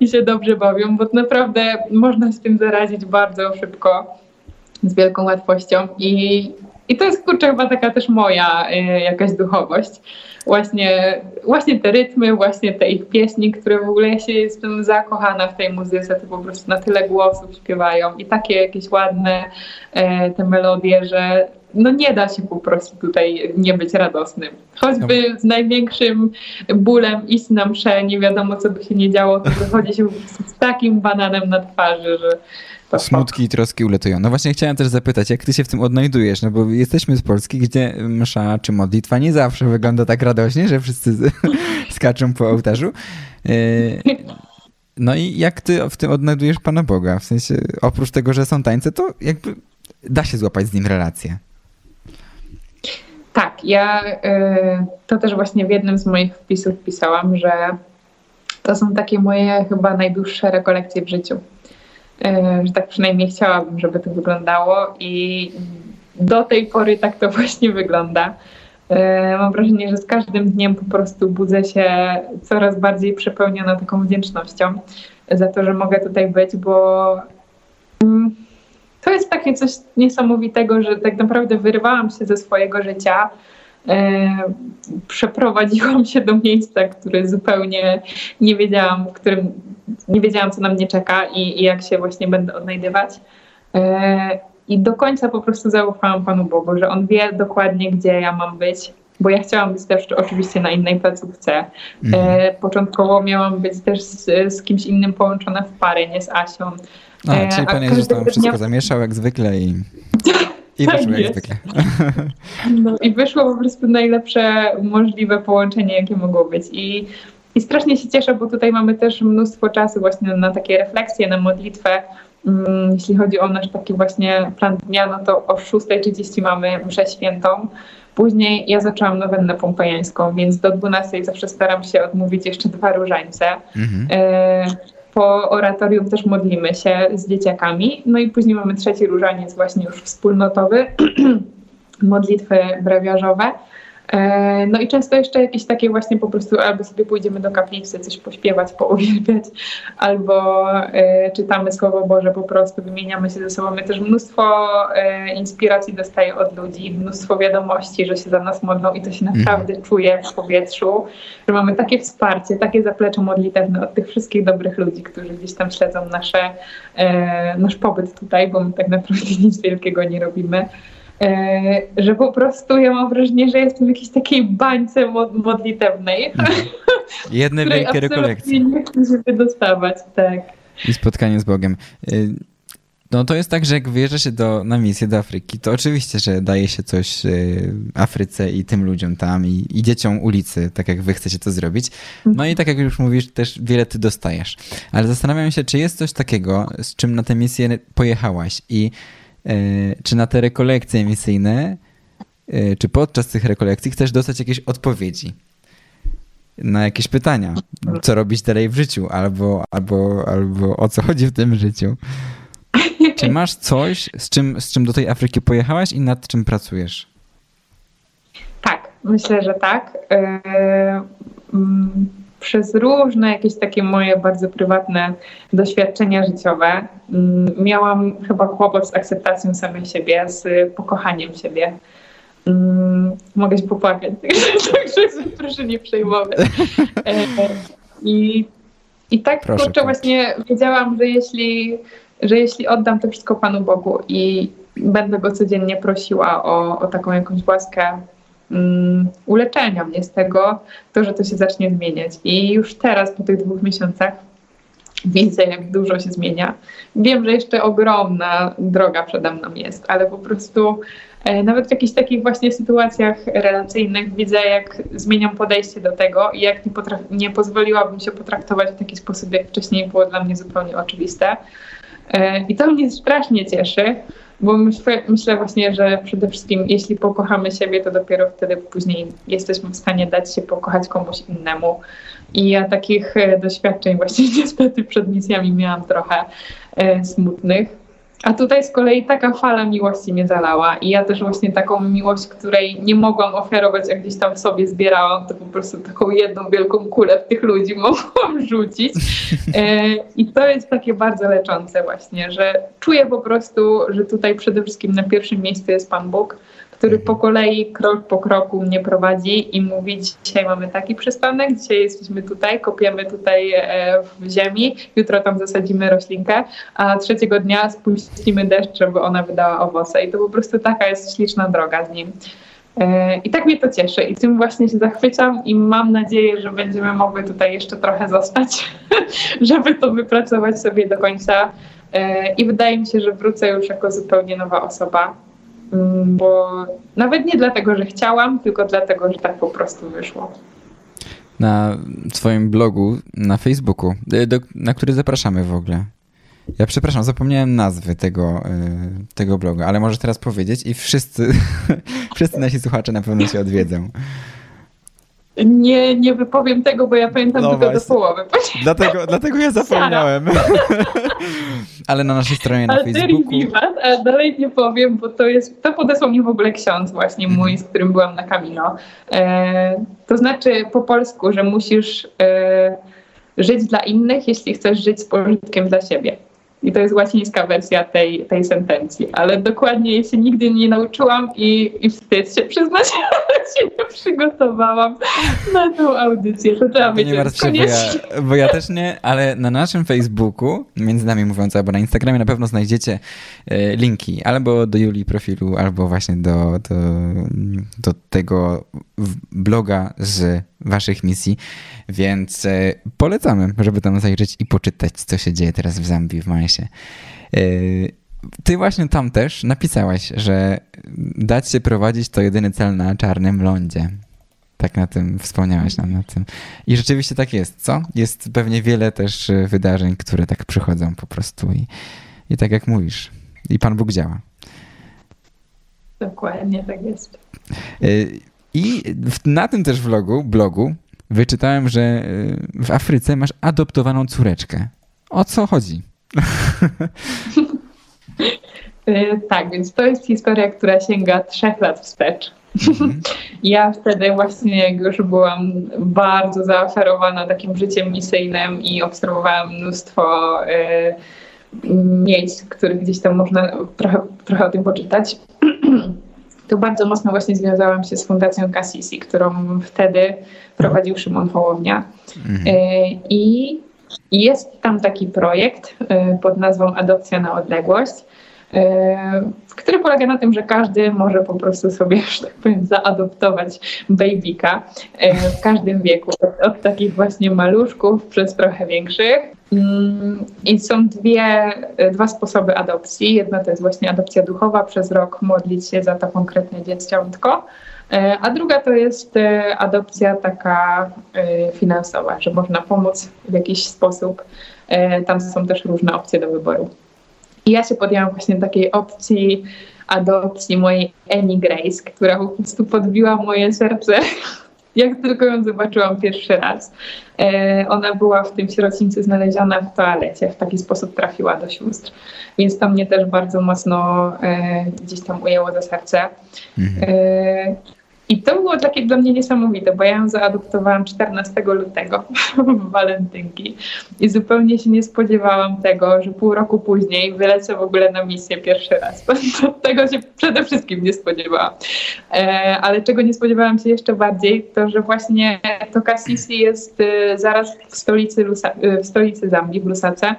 i się dobrze bawią, bo naprawdę można się tym zarazić bardzo szybko, z wielką łatwością i, i to jest kurczę chyba taka też moja y, jakaś duchowość. Właśnie, właśnie te rytmy, właśnie te ich pieśni, które w ogóle ja się jestem zakochana w tej muzyce, to po prostu na tyle głosów śpiewają i takie jakieś ładne y, te melodie, że no nie da się po prostu tutaj nie być radosnym. Choćby no. z największym bólem iść na mszę, nie wiadomo co by się nie działo, to wychodzi się z takim bananem na twarzy, że Smutki i troski uletują. No właśnie chciałem też zapytać, jak ty się w tym odnajdujesz? No bo jesteśmy z Polski, gdzie msza czy modlitwa nie zawsze wygląda tak radośnie, że wszyscy skaczą po ołtarzu. E, no i jak ty w tym odnajdujesz Pana Boga? W sensie, oprócz tego, że są tańce, to jakby da się złapać z nim relację. Tak, ja y, to też właśnie w jednym z moich wpisów pisałam, że to są takie moje chyba najdłuższe rekolekcje w życiu. Że tak przynajmniej chciałabym, żeby to wyglądało i do tej pory tak to właśnie wygląda. Mam wrażenie, że z każdym dniem po prostu budzę się coraz bardziej przepełniona taką wdzięcznością za to, że mogę tutaj być, bo mm, to jest takie coś niesamowitego, że tak naprawdę wyrwałam się ze swojego życia. E, przeprowadziłam się do miejsca, które zupełnie nie wiedziałam, w którym nie wiedziałam, co na mnie czeka i, i jak się właśnie będę odnajdywać. E, I do końca po prostu zaufałam Panu Bogu, że On wie dokładnie, gdzie ja mam być, bo ja chciałam być też oczywiście na innej placówce. E, mhm. Początkowo miałam być też z, z kimś innym połączona w parę, nie z Asią. A, czyli Pan Jezus tam wszystko zamieszał jak zwykle i, i tak wyszło jak zwykle. No i wyszło po prostu najlepsze możliwe połączenie, jakie mogło być. I, I strasznie się cieszę, bo tutaj mamy też mnóstwo czasu właśnie na takie refleksje, na modlitwę. Mm, jeśli chodzi o nasz taki właśnie plan dnia, no to o 6.30 mamy mszę świętą. Później ja zaczęłam nowennę pompejańską, więc do 12 zawsze staram się odmówić jeszcze dwa różańce. Mhm. E, po oratorium też modlimy się z dzieciakami. No i później mamy trzeci różaniec właśnie już wspólnotowy, modlitwy brewiarzowe. E, no i często jeszcze jakieś takie właśnie po prostu albo sobie pójdziemy do kaplicy, coś pośpiewać, pouwielbiać, albo e, czytamy Słowo Boże po prostu, wymieniamy się ze sobą. My też mnóstwo e, inspiracji dostaję od ludzi, mnóstwo wiadomości, że się za nas modlą i to się Mhm. naprawdę czuje w powietrzu, że mamy takie wsparcie, takie zaplecze modlitewne od tych wszystkich dobrych ludzi, którzy gdzieś tam śledzą nasze, nasz pobyt tutaj, bo my tak naprawdę nic wielkiego nie robimy. E, że po prostu ja mam wrażenie, że jestem w jakiejś takiej bańce mod- modlitewnej, Jedne której wielkie rekolekcje nie chcę się wydostawać, tak. i spotkanie z Bogiem. Y, No to jest tak, że jak wyjeżdża się do, na misję do Afryki, to oczywiście, że daje się coś y, Afryce i tym ludziom tam i, i dzieciom ulicy, tak jak wy chcecie to zrobić. No i tak jak już mówisz, też wiele ty dostajesz. Ale zastanawiam się, czy jest coś takiego, z czym na tę misję pojechałaś i czy na te rekolekcje misyjne, y, czy podczas tych rekolekcji chcesz dostać jakieś odpowiedzi na jakieś pytania, co robić dalej w życiu, albo, albo, albo o co chodzi w tym życiu. Czy masz coś, z czym, z czym do tej Afryki pojechałaś i nad czym pracujesz? Tak, myślę, że tak. E, mm, Przez różne jakieś takie moje bardzo prywatne doświadczenia życiowe mm, miałam chyba kłopot z akceptacją samej siebie, z pokochaniem siebie. Mm, Mogę się popłakać, także proszę nie przejmować. E, I, i tak Proszę, kurczę, płacz. właśnie wiedziałam, że jeśli, że jeśli oddam to wszystko Panu Bogu i będę Go codziennie prosiła o, o taką jakąś łaskę um, uleczenia mnie z tego, to, że to się zacznie zmieniać. I już teraz, po tych dwóch miesiącach, widzę, jak dużo się zmienia. Wiem, że jeszcze ogromna droga przede mną jest, ale po prostu e, nawet w jakichś takich właśnie sytuacjach relacyjnych widzę, jak zmieniam podejście do tego i jak nie, potraf- nie pozwoliłabym się potraktować w taki sposób, jak wcześniej było dla mnie zupełnie oczywiste. E, I to mnie strasznie cieszy, bo myślę, myślę właśnie, że przede wszystkim jeśli pokochamy siebie, to dopiero wtedy później jesteśmy w stanie dać się pokochać komuś innemu. I ja takich e, doświadczeń właśnie niestety przed misjami miałam trochę e, smutnych. A tutaj z kolei taka fala miłości mnie zalała i ja też właśnie taką miłość, której nie mogłam ofiarować, jak gdzieś tam sobie zbierałam, to po prostu taką jedną wielką kulę w tych ludzi mogłam rzucić. E, I to jest takie bardzo leczące właśnie, że czuję po prostu, że tutaj przede wszystkim na pierwszym miejscu jest Pan Bóg, który po kolei, krok po kroku mnie prowadzi i mówi, dzisiaj mamy taki przystanek, dzisiaj jesteśmy tutaj, kopiemy tutaj e, w ziemi, jutro tam zasadzimy roślinkę, a trzeciego dnia spuścimy deszcz, żeby ona wydała owoce. I to po prostu taka jest śliczna droga z nim. E, I tak mnie to cieszy i tym właśnie się zachwycam i mam nadzieję, że będziemy mogły tutaj jeszcze trochę zostać, żeby to wypracować sobie do końca. E, I wydaje mi się, że wrócę już jako zupełnie nowa osoba, bo nawet nie dlatego, że chciałam, tylko dlatego, że tak po prostu wyszło. Na swoim blogu na Facebooku, y, do, na który zapraszamy w ogóle. Ja przepraszam, zapomniałem nazwy tego, y, tego blogu, ale może teraz powiedzieć i wszyscy, wszyscy nasi słuchacze na pewno się odwiedzą. Nie, nie wypowiem tego, bo ja pamiętam No tylko właśnie. do połowy. Dlatego, dlatego ja zapomniałem. ale na naszej stronie na Altery Facebooku. Vivat, a dalej nie powiem, bo to jest, to podesłał mi w ogóle ksiądz właśnie mój, z którym byłam na Camino. E, to znaczy po polsku, że musisz e, żyć dla innych, jeśli chcesz żyć z pożytkiem dla siebie. I to jest łacińska wersja tej, tej sentencji, ale dokładnie jej się nigdy nie nauczyłam i, i wstyd się przyznać, że się nie przygotowałam na tą audycję. To trzeba To nie wiedzieć martw się, bo koniecznie. ja, bo ja też nie, ale na naszym Facebooku, między nami mówiąc, albo na Instagramie na pewno znajdziecie e, linki albo do Julii profilu, albo właśnie do, do, do tego bloga z waszych misji, więc e, polecamy, żeby tam zajrzeć i poczytać, co się dzieje teraz w Zambii, w Majsie. E, Ty właśnie tam też napisałaś, że dać się prowadzić to jedyny cel na czarnym lądzie. Tak na tym wspomniałaś nam na tym. I rzeczywiście tak jest, co? Jest pewnie wiele też y, wydarzeń, które tak przychodzą po prostu i, i tak jak mówisz. I Pan Bóg działa. Dokładnie tak jest. Y, I na tym też vlogu, blogu wyczytałem, że y, w Afryce masz adoptowaną córeczkę. O co chodzi? Y, Tak, więc to jest historia, która sięga trzech lat wstecz. Mhm. Ja wtedy właśnie, jak już byłam bardzo zaoferowana takim życiem misyjnym i obserwowałam mnóstwo y, miejsc, których gdzieś tam można trochę, trochę o tym poczytać, to bardzo mocno właśnie związałam się z Fundacją Cassisi, którą wtedy prowadził Szymon Hołownia. Mhm. Y, I jest tam taki projekt y, pod nazwą Adopcja na odległość, który polega na tym, że każdy może po prostu sobie, że tak powiem, zaadoptować babyka w każdym wieku, od takich właśnie maluszków przez trochę większych. Mm, I są dwie, dwa sposoby adopcji. Jedna to jest właśnie adopcja duchowa, przez rok modlić się za to konkretne dzieciątko, e, a druga to jest e, adopcja taka e, finansowa, że można pomóc w jakiś sposób. Tam są też różne opcje do wyboru. I ja się podjęłam właśnie takiej opcji adopcji mojej Annie Grace, która po prostu podbiła moje serce jak tylko ją zobaczyłam pierwszy raz. E, ona była w tym sierocińcu znaleziona w toalecie, w taki sposób trafiła do sióstr. Więc to mnie też bardzo mocno e, gdzieś tam ujęło za serce. Mhm. E, i to było takie dla mnie niesamowite, bo ja ją zaadoptowałam 14 lutego w walentynki i zupełnie się nie spodziewałam tego, że pół roku później wylecę w ogóle na misję pierwszy raz. Tego się przede wszystkim nie spodziewałam. E, ale czego nie spodziewałam się jeszcze bardziej, to że właśnie to Kasisi jest e, zaraz w stolicy, Lusa, e, w stolicy Zambii, w Lusace,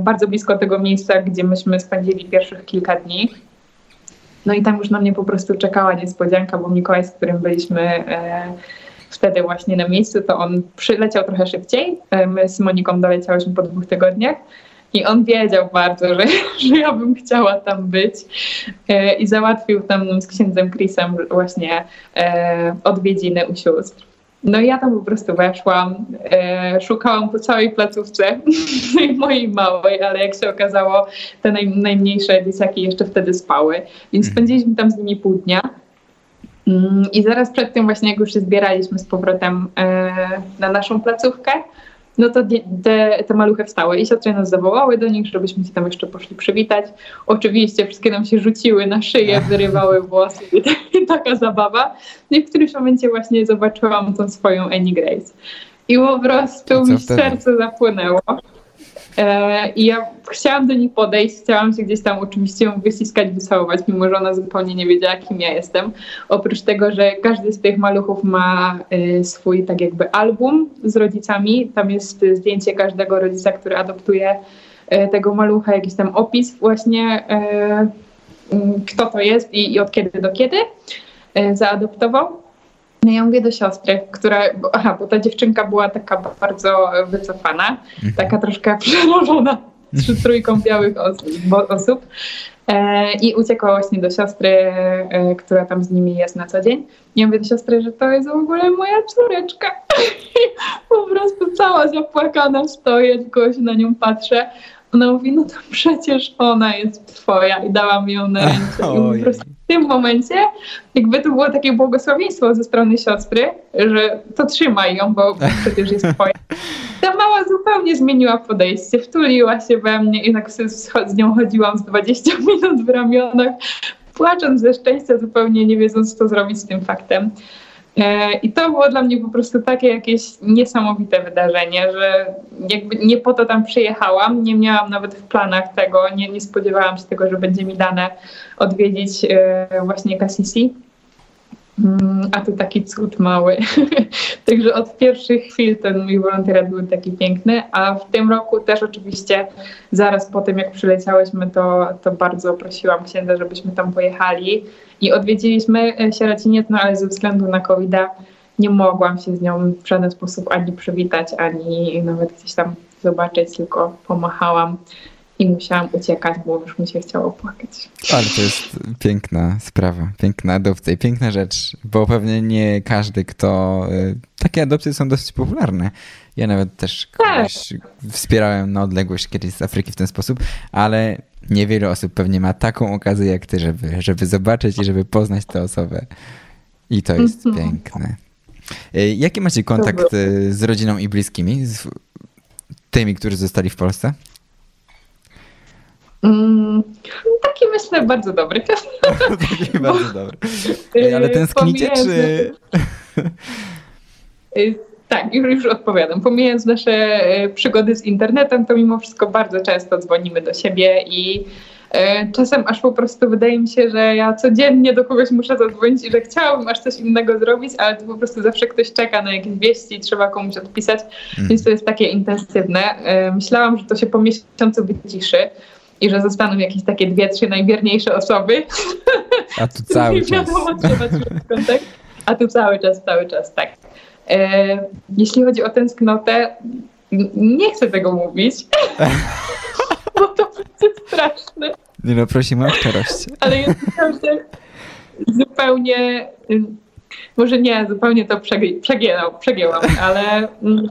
bardzo blisko tego miejsca, gdzie myśmy spędzili pierwszych kilka dni. No i tam już na mnie po prostu czekała niespodzianka, bo Mikołaj, z którym byliśmy e, wtedy właśnie na miejscu, to on przyleciał trochę szybciej. E, my z Moniką doleciałyśmy po dwóch tygodniach. I on wiedział bardzo, że, że ja bym chciała tam być e, i załatwił tam z księdzem Chrisem właśnie odwiedziny u sióstr. No i ja tam po prostu weszłam, e, szukałam po całej placówce mojej małej, ale jak się okazało, te naj, najmniejsze dzieciaki jeszcze wtedy spały, więc mhm. spędziliśmy tam z nimi pół dnia. Mm, I zaraz przed tym właśnie, jak już się zbieraliśmy z powrotem e, na naszą placówkę, no to te, te maluchy wstały i siostry nas zawołały do nich, żebyśmy się tam jeszcze poszli przywitać. Oczywiście wszystkie nam się rzuciły na szyję, wyrywały włosy i, taka zabawa. No i w którymś momencie właśnie zobaczyłam tą swoją Annie Grace. I po prostu mi serce zapłynęło. E, I ja chciałam do niej podejść, chciałam się gdzieś tam oczywiście ją wyciskać, wycałować, mimo że ona zupełnie nie wiedziała, kim ja jestem. Oprócz tego, że każdy z tych maluchów ma y, swój tak jakby album z rodzicami. Tam jest zdjęcie każdego rodzica, który adoptuje tego malucha, jakiś tam opis właśnie, kto to jest i, i od kiedy do kiedy zaadoptował. No ja mówię do siostry, która, aha, bo ta dziewczynka była taka bardzo wycofana, mhm. taka troszkę przerażona z trójką białych osób. E, I uciekła właśnie do siostry, e, która tam z nimi jest na co dzień. I ja mówię do siostry, że to jest w ogóle moja córeczka. I po prostu cała zapłakana stoję, tylko się na nią patrzę. Ona mówi, no to przecież ona jest twoja i dałam ją na ręce. W tym momencie jakby to było takie błogosławieństwo ze strony siostry, że to trzymaj ją, bo przecież jest twoja. Ta mała zupełnie zmieniła podejście, wtuliła się we mnie i tak z nią chodziłam z 20 minut w ramionach, płacząc ze szczęścia, zupełnie nie wiedząc, co zrobić z tym faktem. E, I to było dla mnie po prostu takie jakieś niesamowite wydarzenie, że jakby nie po to tam przyjechałam, nie miałam nawet w planach tego, nie, nie spodziewałam się tego, że będzie mi dane odwiedzić e, właśnie Cassisi. Mm, a to taki cud mały. Także od pierwszych chwil ten mój wolontariat był taki piękny, a w tym roku też oczywiście zaraz po tym jak przyleciałyśmy, to, to bardzo prosiłam księdza, żebyśmy tam pojechali i odwiedziliśmy e, sierociniec, no ale ze względu na covid nie mogłam się z nią w żaden sposób ani przywitać, ani nawet gdzieś tam zobaczyć, tylko pomachałam i musiałam uciekać, bo już mi się chciało płakać. Ale to jest piękna sprawa, piękna adopcja i piękna rzecz, bo pewnie nie każdy, kto... Y, takie adopcje są dosyć popularne. Ja nawet też kogoś tak. wspierałem na odległość kiedyś z Afryki w ten sposób, ale niewiele osób pewnie ma taką okazję jak ty, żeby, żeby zobaczyć i żeby poznać tę osobę. I to jest mm -hmm. piękne. Y, jaki macie kontakt y, z rodziną i bliskimi? Z tymi, którzy zostali w Polsce? Mm, taki myślę bardzo dobry. taki bardzo dobry. Ale tęsknicie, czy... Tak, już, już odpowiadam. Pomijając nasze e, przygody z internetem, to mimo wszystko bardzo często dzwonimy do siebie i czasem aż po prostu wydaje mi się, że ja codziennie do kogoś muszę zadzwonić i że chciałabym aż coś innego zrobić, ale to po prostu zawsze ktoś czeka na jakieś wieści i trzeba komuś odpisać, więc to jest takie intensywne. Myślałam, że to się po miesiącu wyciszy i że zostaną jakieś takie dwie, trzy najwierniejsze osoby. A tu cały czas. Wiadomo, trzeba kontakt. A tu cały czas, cały czas, tak. E, jeśli chodzi o tęsknotę, nie chcę tego mówić, bo to będzie straszne. Nie no, prosimy o szczerość. Ale jest naprawdę zupełnie, może nie, zupełnie to przegięłam, przegięłam ale mm,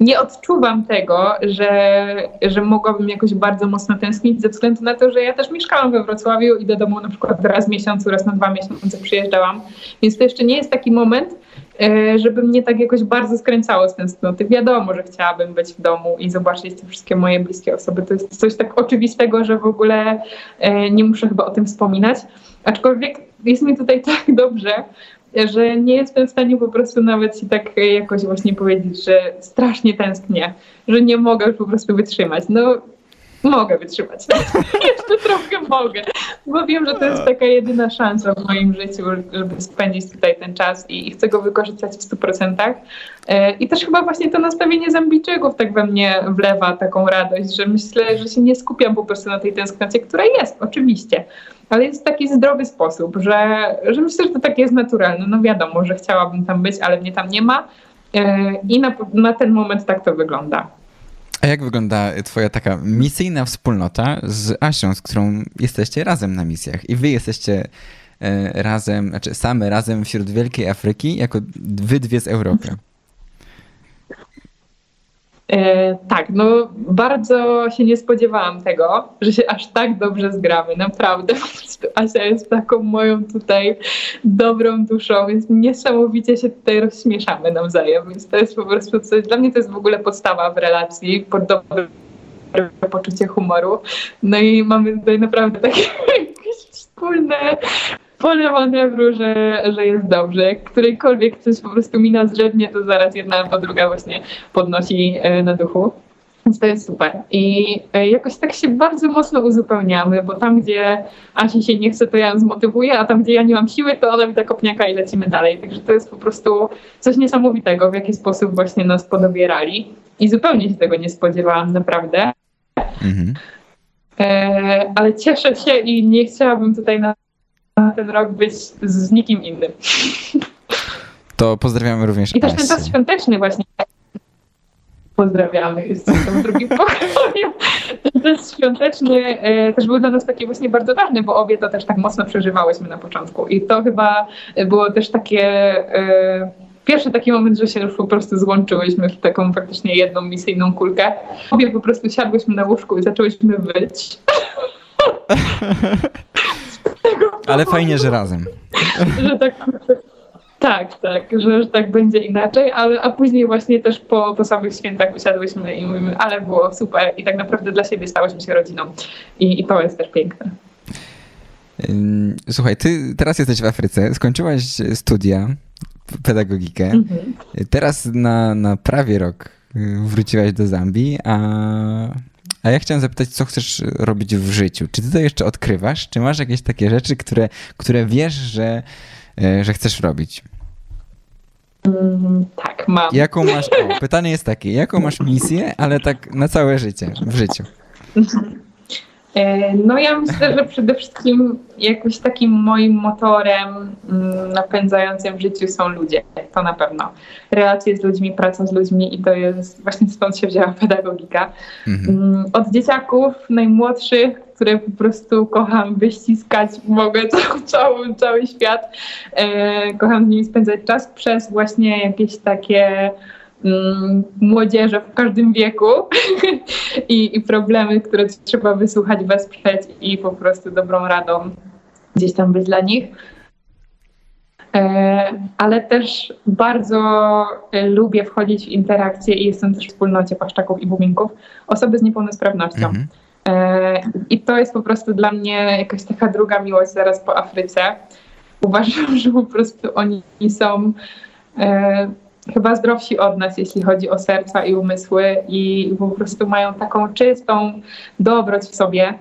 nie odczuwam tego, że, że mogłabym jakoś bardzo mocno tęsknić ze względu na to, że ja też mieszkałam we Wrocławiu i do domu na przykład raz w miesiącu, raz na dwa miesiące przyjeżdżałam, więc to jeszcze nie jest taki moment, E, żeby mnie tak jakoś bardzo skręcało z tęsknoty. Wiadomo, że chciałabym być w domu i zobaczyć te wszystkie moje bliskie osoby. To jest coś tak oczywistego, że w ogóle e, nie muszę chyba o tym wspominać. Aczkolwiek jest mi tutaj tak dobrze, że nie jestem w stanie po prostu nawet ci tak jakoś właśnie powiedzieć, że strasznie tęsknię, że nie mogę już po prostu wytrzymać. No mogę wytrzymać. Jeszcze trochę mogę, bo wiem, że to jest taka jedyna szansa w moim życiu, żeby spędzić tutaj ten czas i, chcę go wykorzystać w 100%. E, I też chyba właśnie to nastawienie Zambijczyków tak we mnie wlewa taką radość, że myślę, że się nie skupiam po prostu na tej tęsknocie, która jest oczywiście, ale jest taki zdrowy sposób, że, że myślę, że to takie jest naturalne. No wiadomo, że chciałabym tam być, ale mnie tam nie ma. E, I na, na ten moment tak to wygląda. A jak wygląda twoja taka misyjna wspólnota z Asią, z którą jesteście razem na misjach i wy jesteście e, razem, znaczy same razem wśród Wielkiej Afryki, jako wy dwie z Europy? E, tak, no bardzo się nie spodziewałam tego, że się aż tak dobrze zgramy, naprawdę. Asia jest taką moją tutaj dobrą duszą, więc niesamowicie się tutaj rozśmieszamy nawzajem, więc to jest po prostu coś, dla mnie to jest w ogóle podstawa w relacji, pod dobre poczucie humoru. No i mamy tutaj naprawdę takie jakieś wspólne pole manewru, że, że jest dobrze. Jak którejkolwiek coś po prostu mina zrzednie, to zaraz jedna albo druga właśnie podnosi e, na duchu. Więc to jest super. I e, jakoś tak się bardzo mocno uzupełniamy, bo tam, gdzie Asi się nie chce, to ja ją zmotywuję, a tam, gdzie ja nie mam siły, to ona mi tak kopniaka i lecimy dalej. Także to jest po prostu coś niesamowitego, w jaki sposób właśnie nas podobierali. I zupełnie się tego nie spodziewałam, naprawdę. Mhm. E, ale cieszę się i nie chciałabym tutaj na ten rok być z nikim innym. To pozdrawiamy również I też ten czas świąteczny właśnie. Pozdrawiamy, jest w drugim pokoju. Ten czas świąteczny e, też był dla nas taki właśnie bardzo ważny, bo obie to też tak mocno przeżywałyśmy na początku. I to chyba było też takie... E, pierwszy taki moment, że się już po prostu złączyłyśmy w taką faktycznie jedną misyjną kulkę. Obie po prostu siadłyśmy na łóżku i zaczęłyśmy wyć. Ale fajnie, że razem. że tak, tak, tak, że, że tak będzie inaczej, ale a później właśnie też po, po samych świętach usiadłyśmy i mówimy, ale było super i tak naprawdę dla siebie stałyśmy się rodziną. I, i to jest też piękne. Słuchaj, ty teraz jesteś w Afryce, skończyłaś studia, pedagogikę. Mhm. Teraz na, na prawie rok y, wróciłaś do Zambii, a a ja chciałem zapytać, co chcesz robić w życiu? Czy ty to jeszcze odkrywasz? Czy masz jakieś takie rzeczy, które, które wiesz, że, e, że chcesz robić? Mm, tak, mam. Jaką masz, o, pytanie jest takie, jaką masz misję, ale tak na całe życie, w życiu? E, no ja myślę, że przede wszystkim jakoś takim moim motorem mm, napędzającym w życiu są ludzie, to na pewno. Relacje z ludźmi, praca z ludźmi i to jest właśnie stąd się wzięła pedagogika. Mhm. Mm, od dzieciaków najmłodszych, które po prostu kocham wyściskać, mogę cały, cały, cały świat, e, kocham z nimi spędzać czas przez właśnie jakieś takie młodzieży w każdym wieku I, i problemy, które trzeba wysłuchać, wesprzeć i po prostu dobrą radą gdzieś tam być dla nich. E, ale też bardzo e, lubię wchodzić w interakcje i jestem też w wspólnocie paszczaków i buminków, osoby z niepełnosprawnością. Mhm. I to jest po prostu dla mnie jakaś taka druga miłość zaraz po Afryce. Uważam, że po prostu oni są chyba zdrowsi od nas, jeśli chodzi o serca i umysły i po prostu mają taką czystą dobroć w sobie,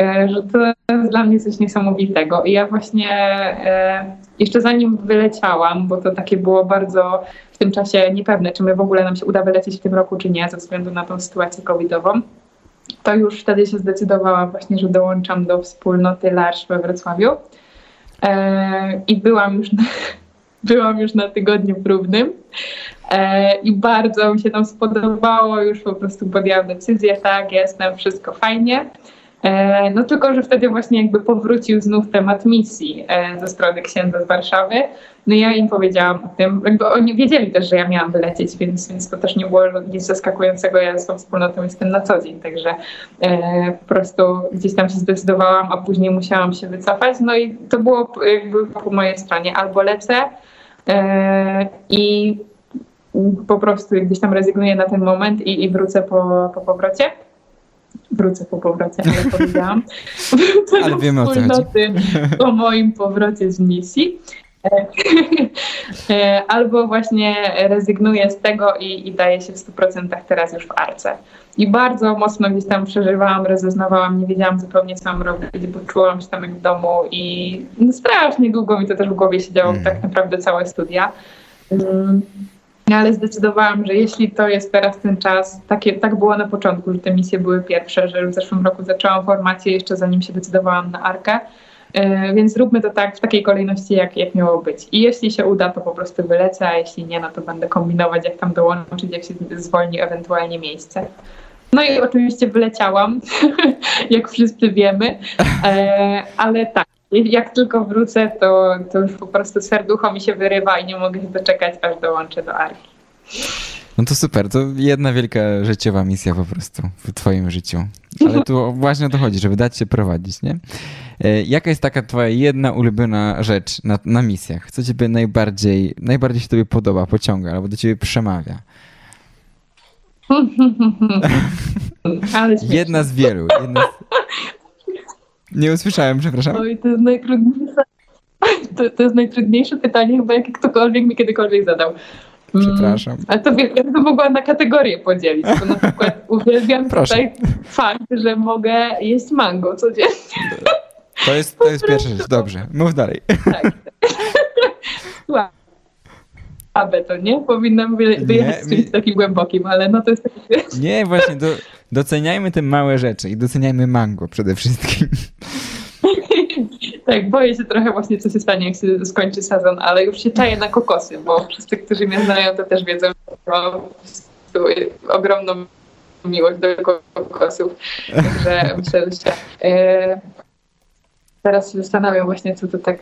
e, że to jest dla mnie coś niesamowitego. I ja właśnie e, jeszcze zanim wyleciałam, bo to takie było bardzo w tym czasie niepewne, czy my w ogóle nam się uda wylecieć w tym roku, czy nie, ze względu na tą sytuację covidową, to już wtedy się zdecydowałam właśnie, że dołączam do wspólnoty LARSZ we Wrocławiu. E, I byłam już na, byłam już na tygodniu próbnym i bardzo mi się tam spodobało, już po prostu podjęłam decyzję, tak, jestem, wszystko fajnie. E, no tylko, że wtedy właśnie jakby powrócił znów temat misji e, ze strony księdza z Warszawy. No ja im powiedziałam o tym, jakby oni wiedzieli też, że ja miałam wylecieć, więc, więc to też nie było nic zaskakującego. Ja z tą wspólnotą jestem na co dzień, także e, po prostu gdzieś tam się zdecydowałam, a później musiałam się wycofać. No i to było jakby po mojej stronie. Albo lecę e, i po prostu gdzieś tam rezygnuję na ten moment i, i wrócę po, po powrocie wrócę po powrocie, ale powiedziałam. Wrócę ale wiemy o co chodzi. po moim powrocie z misji. E, albo właśnie rezygnuję z tego i, i daję się w 100% teraz już w arce. I bardzo mocno gdzieś tam przeżywałam, rezoznawałam, nie wiedziałam zupełnie co mam robić, bo czułam się tam jak w domu i no strasznie długo mi to też w głowie siedziało, mm. tak naprawdę całe studia. Um, ale zdecydowałam, że jeśli to jest teraz ten czas, takie, tak było na początku, że te misje były pierwsze, że w zeszłym roku zaczęłam formację jeszcze zanim się decydowałam na Arkę, e, więc zróbmy to tak w takiej kolejności, jak, jak miało być. I jeśli się uda, to po prostu wylecę, a jeśli nie, no to będę kombinować, jak tam dołączyć, jak się zwolni ewentualnie miejsce. No i oczywiście wyleciałam, jak wszyscy wiemy, e, ale tak, jak tylko wrócę, to, to już po prostu serducho mi się wyrywa i nie mogę się doczekać, aż dołączę do Arki. No to super, to jedna wielka życiowa misja po prostu w twoim życiu. Ale tu właśnie o to chodzi, żeby dać się prowadzić, nie? E, jaka jest taka twoja jedna ulubiona rzecz na, na misjach? Co ciebie najbardziej, najbardziej się tobie podoba, pociąga albo do ciebie przemawia? Jedna z wielu. Jedna z... Nie usłyszałem, przepraszam. Oj, to jest najtrudniejsze, to, to jest najtrudniejsze pytanie chyba, jakie ktokolwiek mi kiedykolwiek zadał. Mm, przepraszam. Ale to ja to mogła na kategorie podzielić, bo na przykład uwielbiam Proszę. tutaj fakt, że mogę jeść mango codziennie. To jest, to jest pierwsza rzecz, dobrze. Mów dalej. Tak. Słabe to, nie? Powinnam wyjechać z czymś takim głębokim, ale no to jest takie... Nie, właśnie, do, doceniajmy te małe rzeczy i doceniajmy mango przede wszystkim. Tak, boję się trochę właśnie, co się stanie, jak się skończy sezon, ale już się czaję na kokosy, bo wszyscy, którzy mnie znają, to też wiedzą, że mam ogromną miłość do kokosów. Także myślę, że teraz się zastanawiam właśnie, co to tak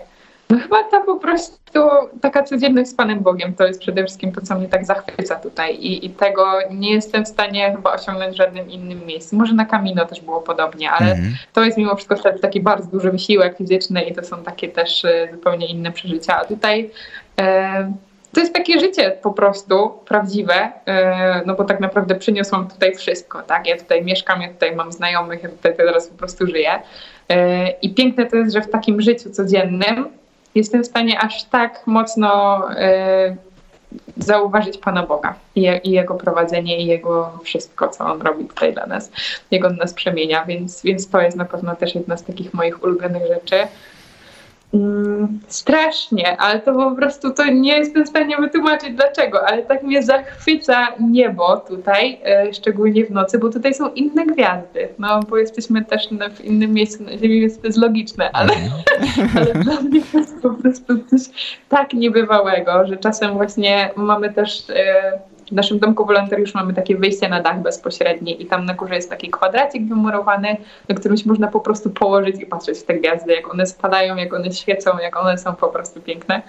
no chyba ta po prostu taka codzienność z Panem Bogiem to jest przede wszystkim to, co mnie tak zachwyca tutaj I, i tego nie jestem w stanie chyba osiągnąć w żadnym innym miejscu. Może na Camino też było podobnie, ale mm to jest mimo wszystko wtedy taki bardzo duży wysiłek fizyczny i to są takie też e, zupełnie inne przeżycia. A tutaj e, to jest takie życie po prostu prawdziwe, e, no bo tak naprawdę przyniosłam tutaj wszystko, tak? Ja tutaj mieszkam, ja tutaj mam znajomych, ja tutaj teraz po prostu żyję. I piękne to jest, że w takim życiu codziennym jestem w stanie aż tak mocno y, zauważyć Pana Boga i, i, Jego prowadzenie i Jego wszystko, co On robi tutaj dla nas, On nas przemienia, więc, więc to jest na pewno też jedna z takich moich ulubionych rzeczy. Mm, strasznie, ale to po prostu to nie jestem w stanie wytłumaczyć dlaczego, ale tak mnie zachwyca niebo tutaj, e, szczególnie w nocy, bo tutaj są inne gwiazdy, no bo jesteśmy też w innym miejscu na Ziemi, więc to jest logiczne, ale, mhm. ale dla mnie to jest po prostu coś tak niebywałego, że czasem właśnie mamy też e, w naszym domku wolontariusz mamy takie wyjście na dach bezpośrednie i tam na górze jest taki kwadracik wymurowany, na którym się można po prostu położyć i patrzeć w te gwiazdy, jak one spadają, jak one świecą, jak one są po prostu piękne.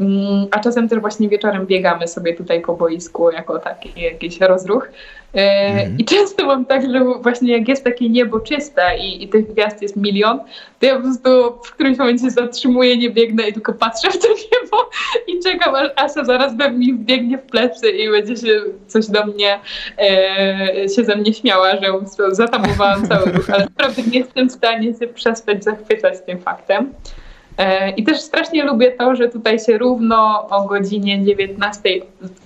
Mm, a czasem też właśnie wieczorem biegamy sobie tutaj po boisku jako taki jakiś rozruch. Mm. I często mam tak, że właśnie jak jest takie niebo czyste i, i tych gwiazd jest milion, to ja po prostu w którymś momencie się zatrzymuję, nie biegnę i tylko patrzę w to niebo i czekam, aż Asa zaraz mi wbiegnie w plecy i będzie coś do mnie e, się ze mnie śmiała, że zatamowałam cały ruch, ale naprawdę nie jestem w stanie się przestać zachwycać tym faktem. E, I też strasznie lubię to, że tutaj się równo o godzinie 19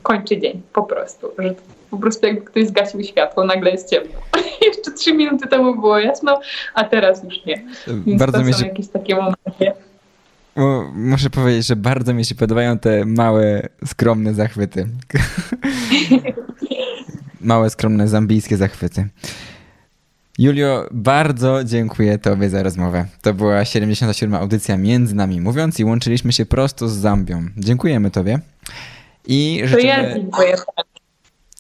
kończy dzień, po prostu. Że po prostu jakby ktoś zgasił światło, nagle jest ciemno. Jeszcze trzy minuty temu było jasno, a teraz już nie. Więc bardzo to mi się... jakieś takie momenty. Muszę powiedzieć, że bardzo mi się podobają te małe, skromne zachwyty. małe, skromne, zambijskie zachwyty. Julio, bardzo dziękuję Tobie za rozmowę. To była 77. audycja Między Nami Mówiąc i łączyliśmy się prosto z Zambią. Dziękujemy Tobie. I życzymy... To ja dziękuję.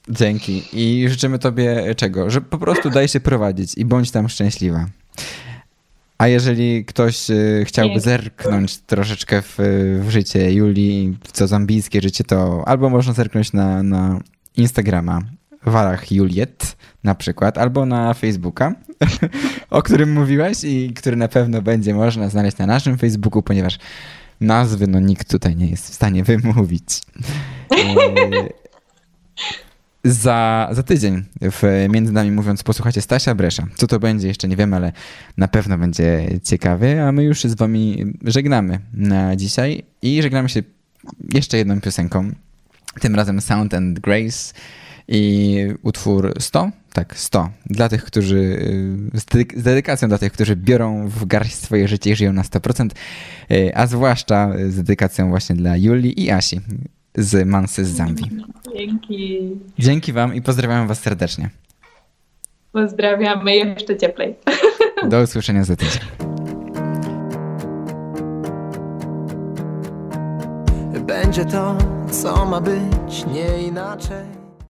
Dzięki. I życzymy Tobie czego? Że po prostu daj się prowadzić i bądź tam szczęśliwa. A jeżeli ktoś y, chciałby zerknąć troszeczkę w, w życie Julii, w co zambijskie życie, to albo można zerknąć na, na Instagrama Walach Juliet na przykład, albo na Facebooka, o którym mówiłaś i który na pewno będzie można znaleźć na naszym Facebooku, ponieważ nazwy no nikt tutaj nie jest w stanie wymówić. Za, za tydzień w Między Nami Mówiąc posłuchacie Stasia Bresza. Co to będzie jeszcze nie wiem, ale na pewno będzie ciekawy, a my już z wami żegnamy na dzisiaj i żegnamy się jeszcze jedną piosenką, tym razem Sound and Grace i utwór 100, tak, 100, dla tych, którzy, z dedykacją dla tych, którzy biorą w garść swoje życie i żyją na 100%, e, a zwłaszcza z dedykacją właśnie dla Julii i Asi z Mansy z Zambii. Dzięki. Dzięki wam i pozdrawiam was serdecznie. Pozdrawiamy jeszcze cieplej. Do usłyszenia za tydzień. Będzie to, co ma być, nie inaczej.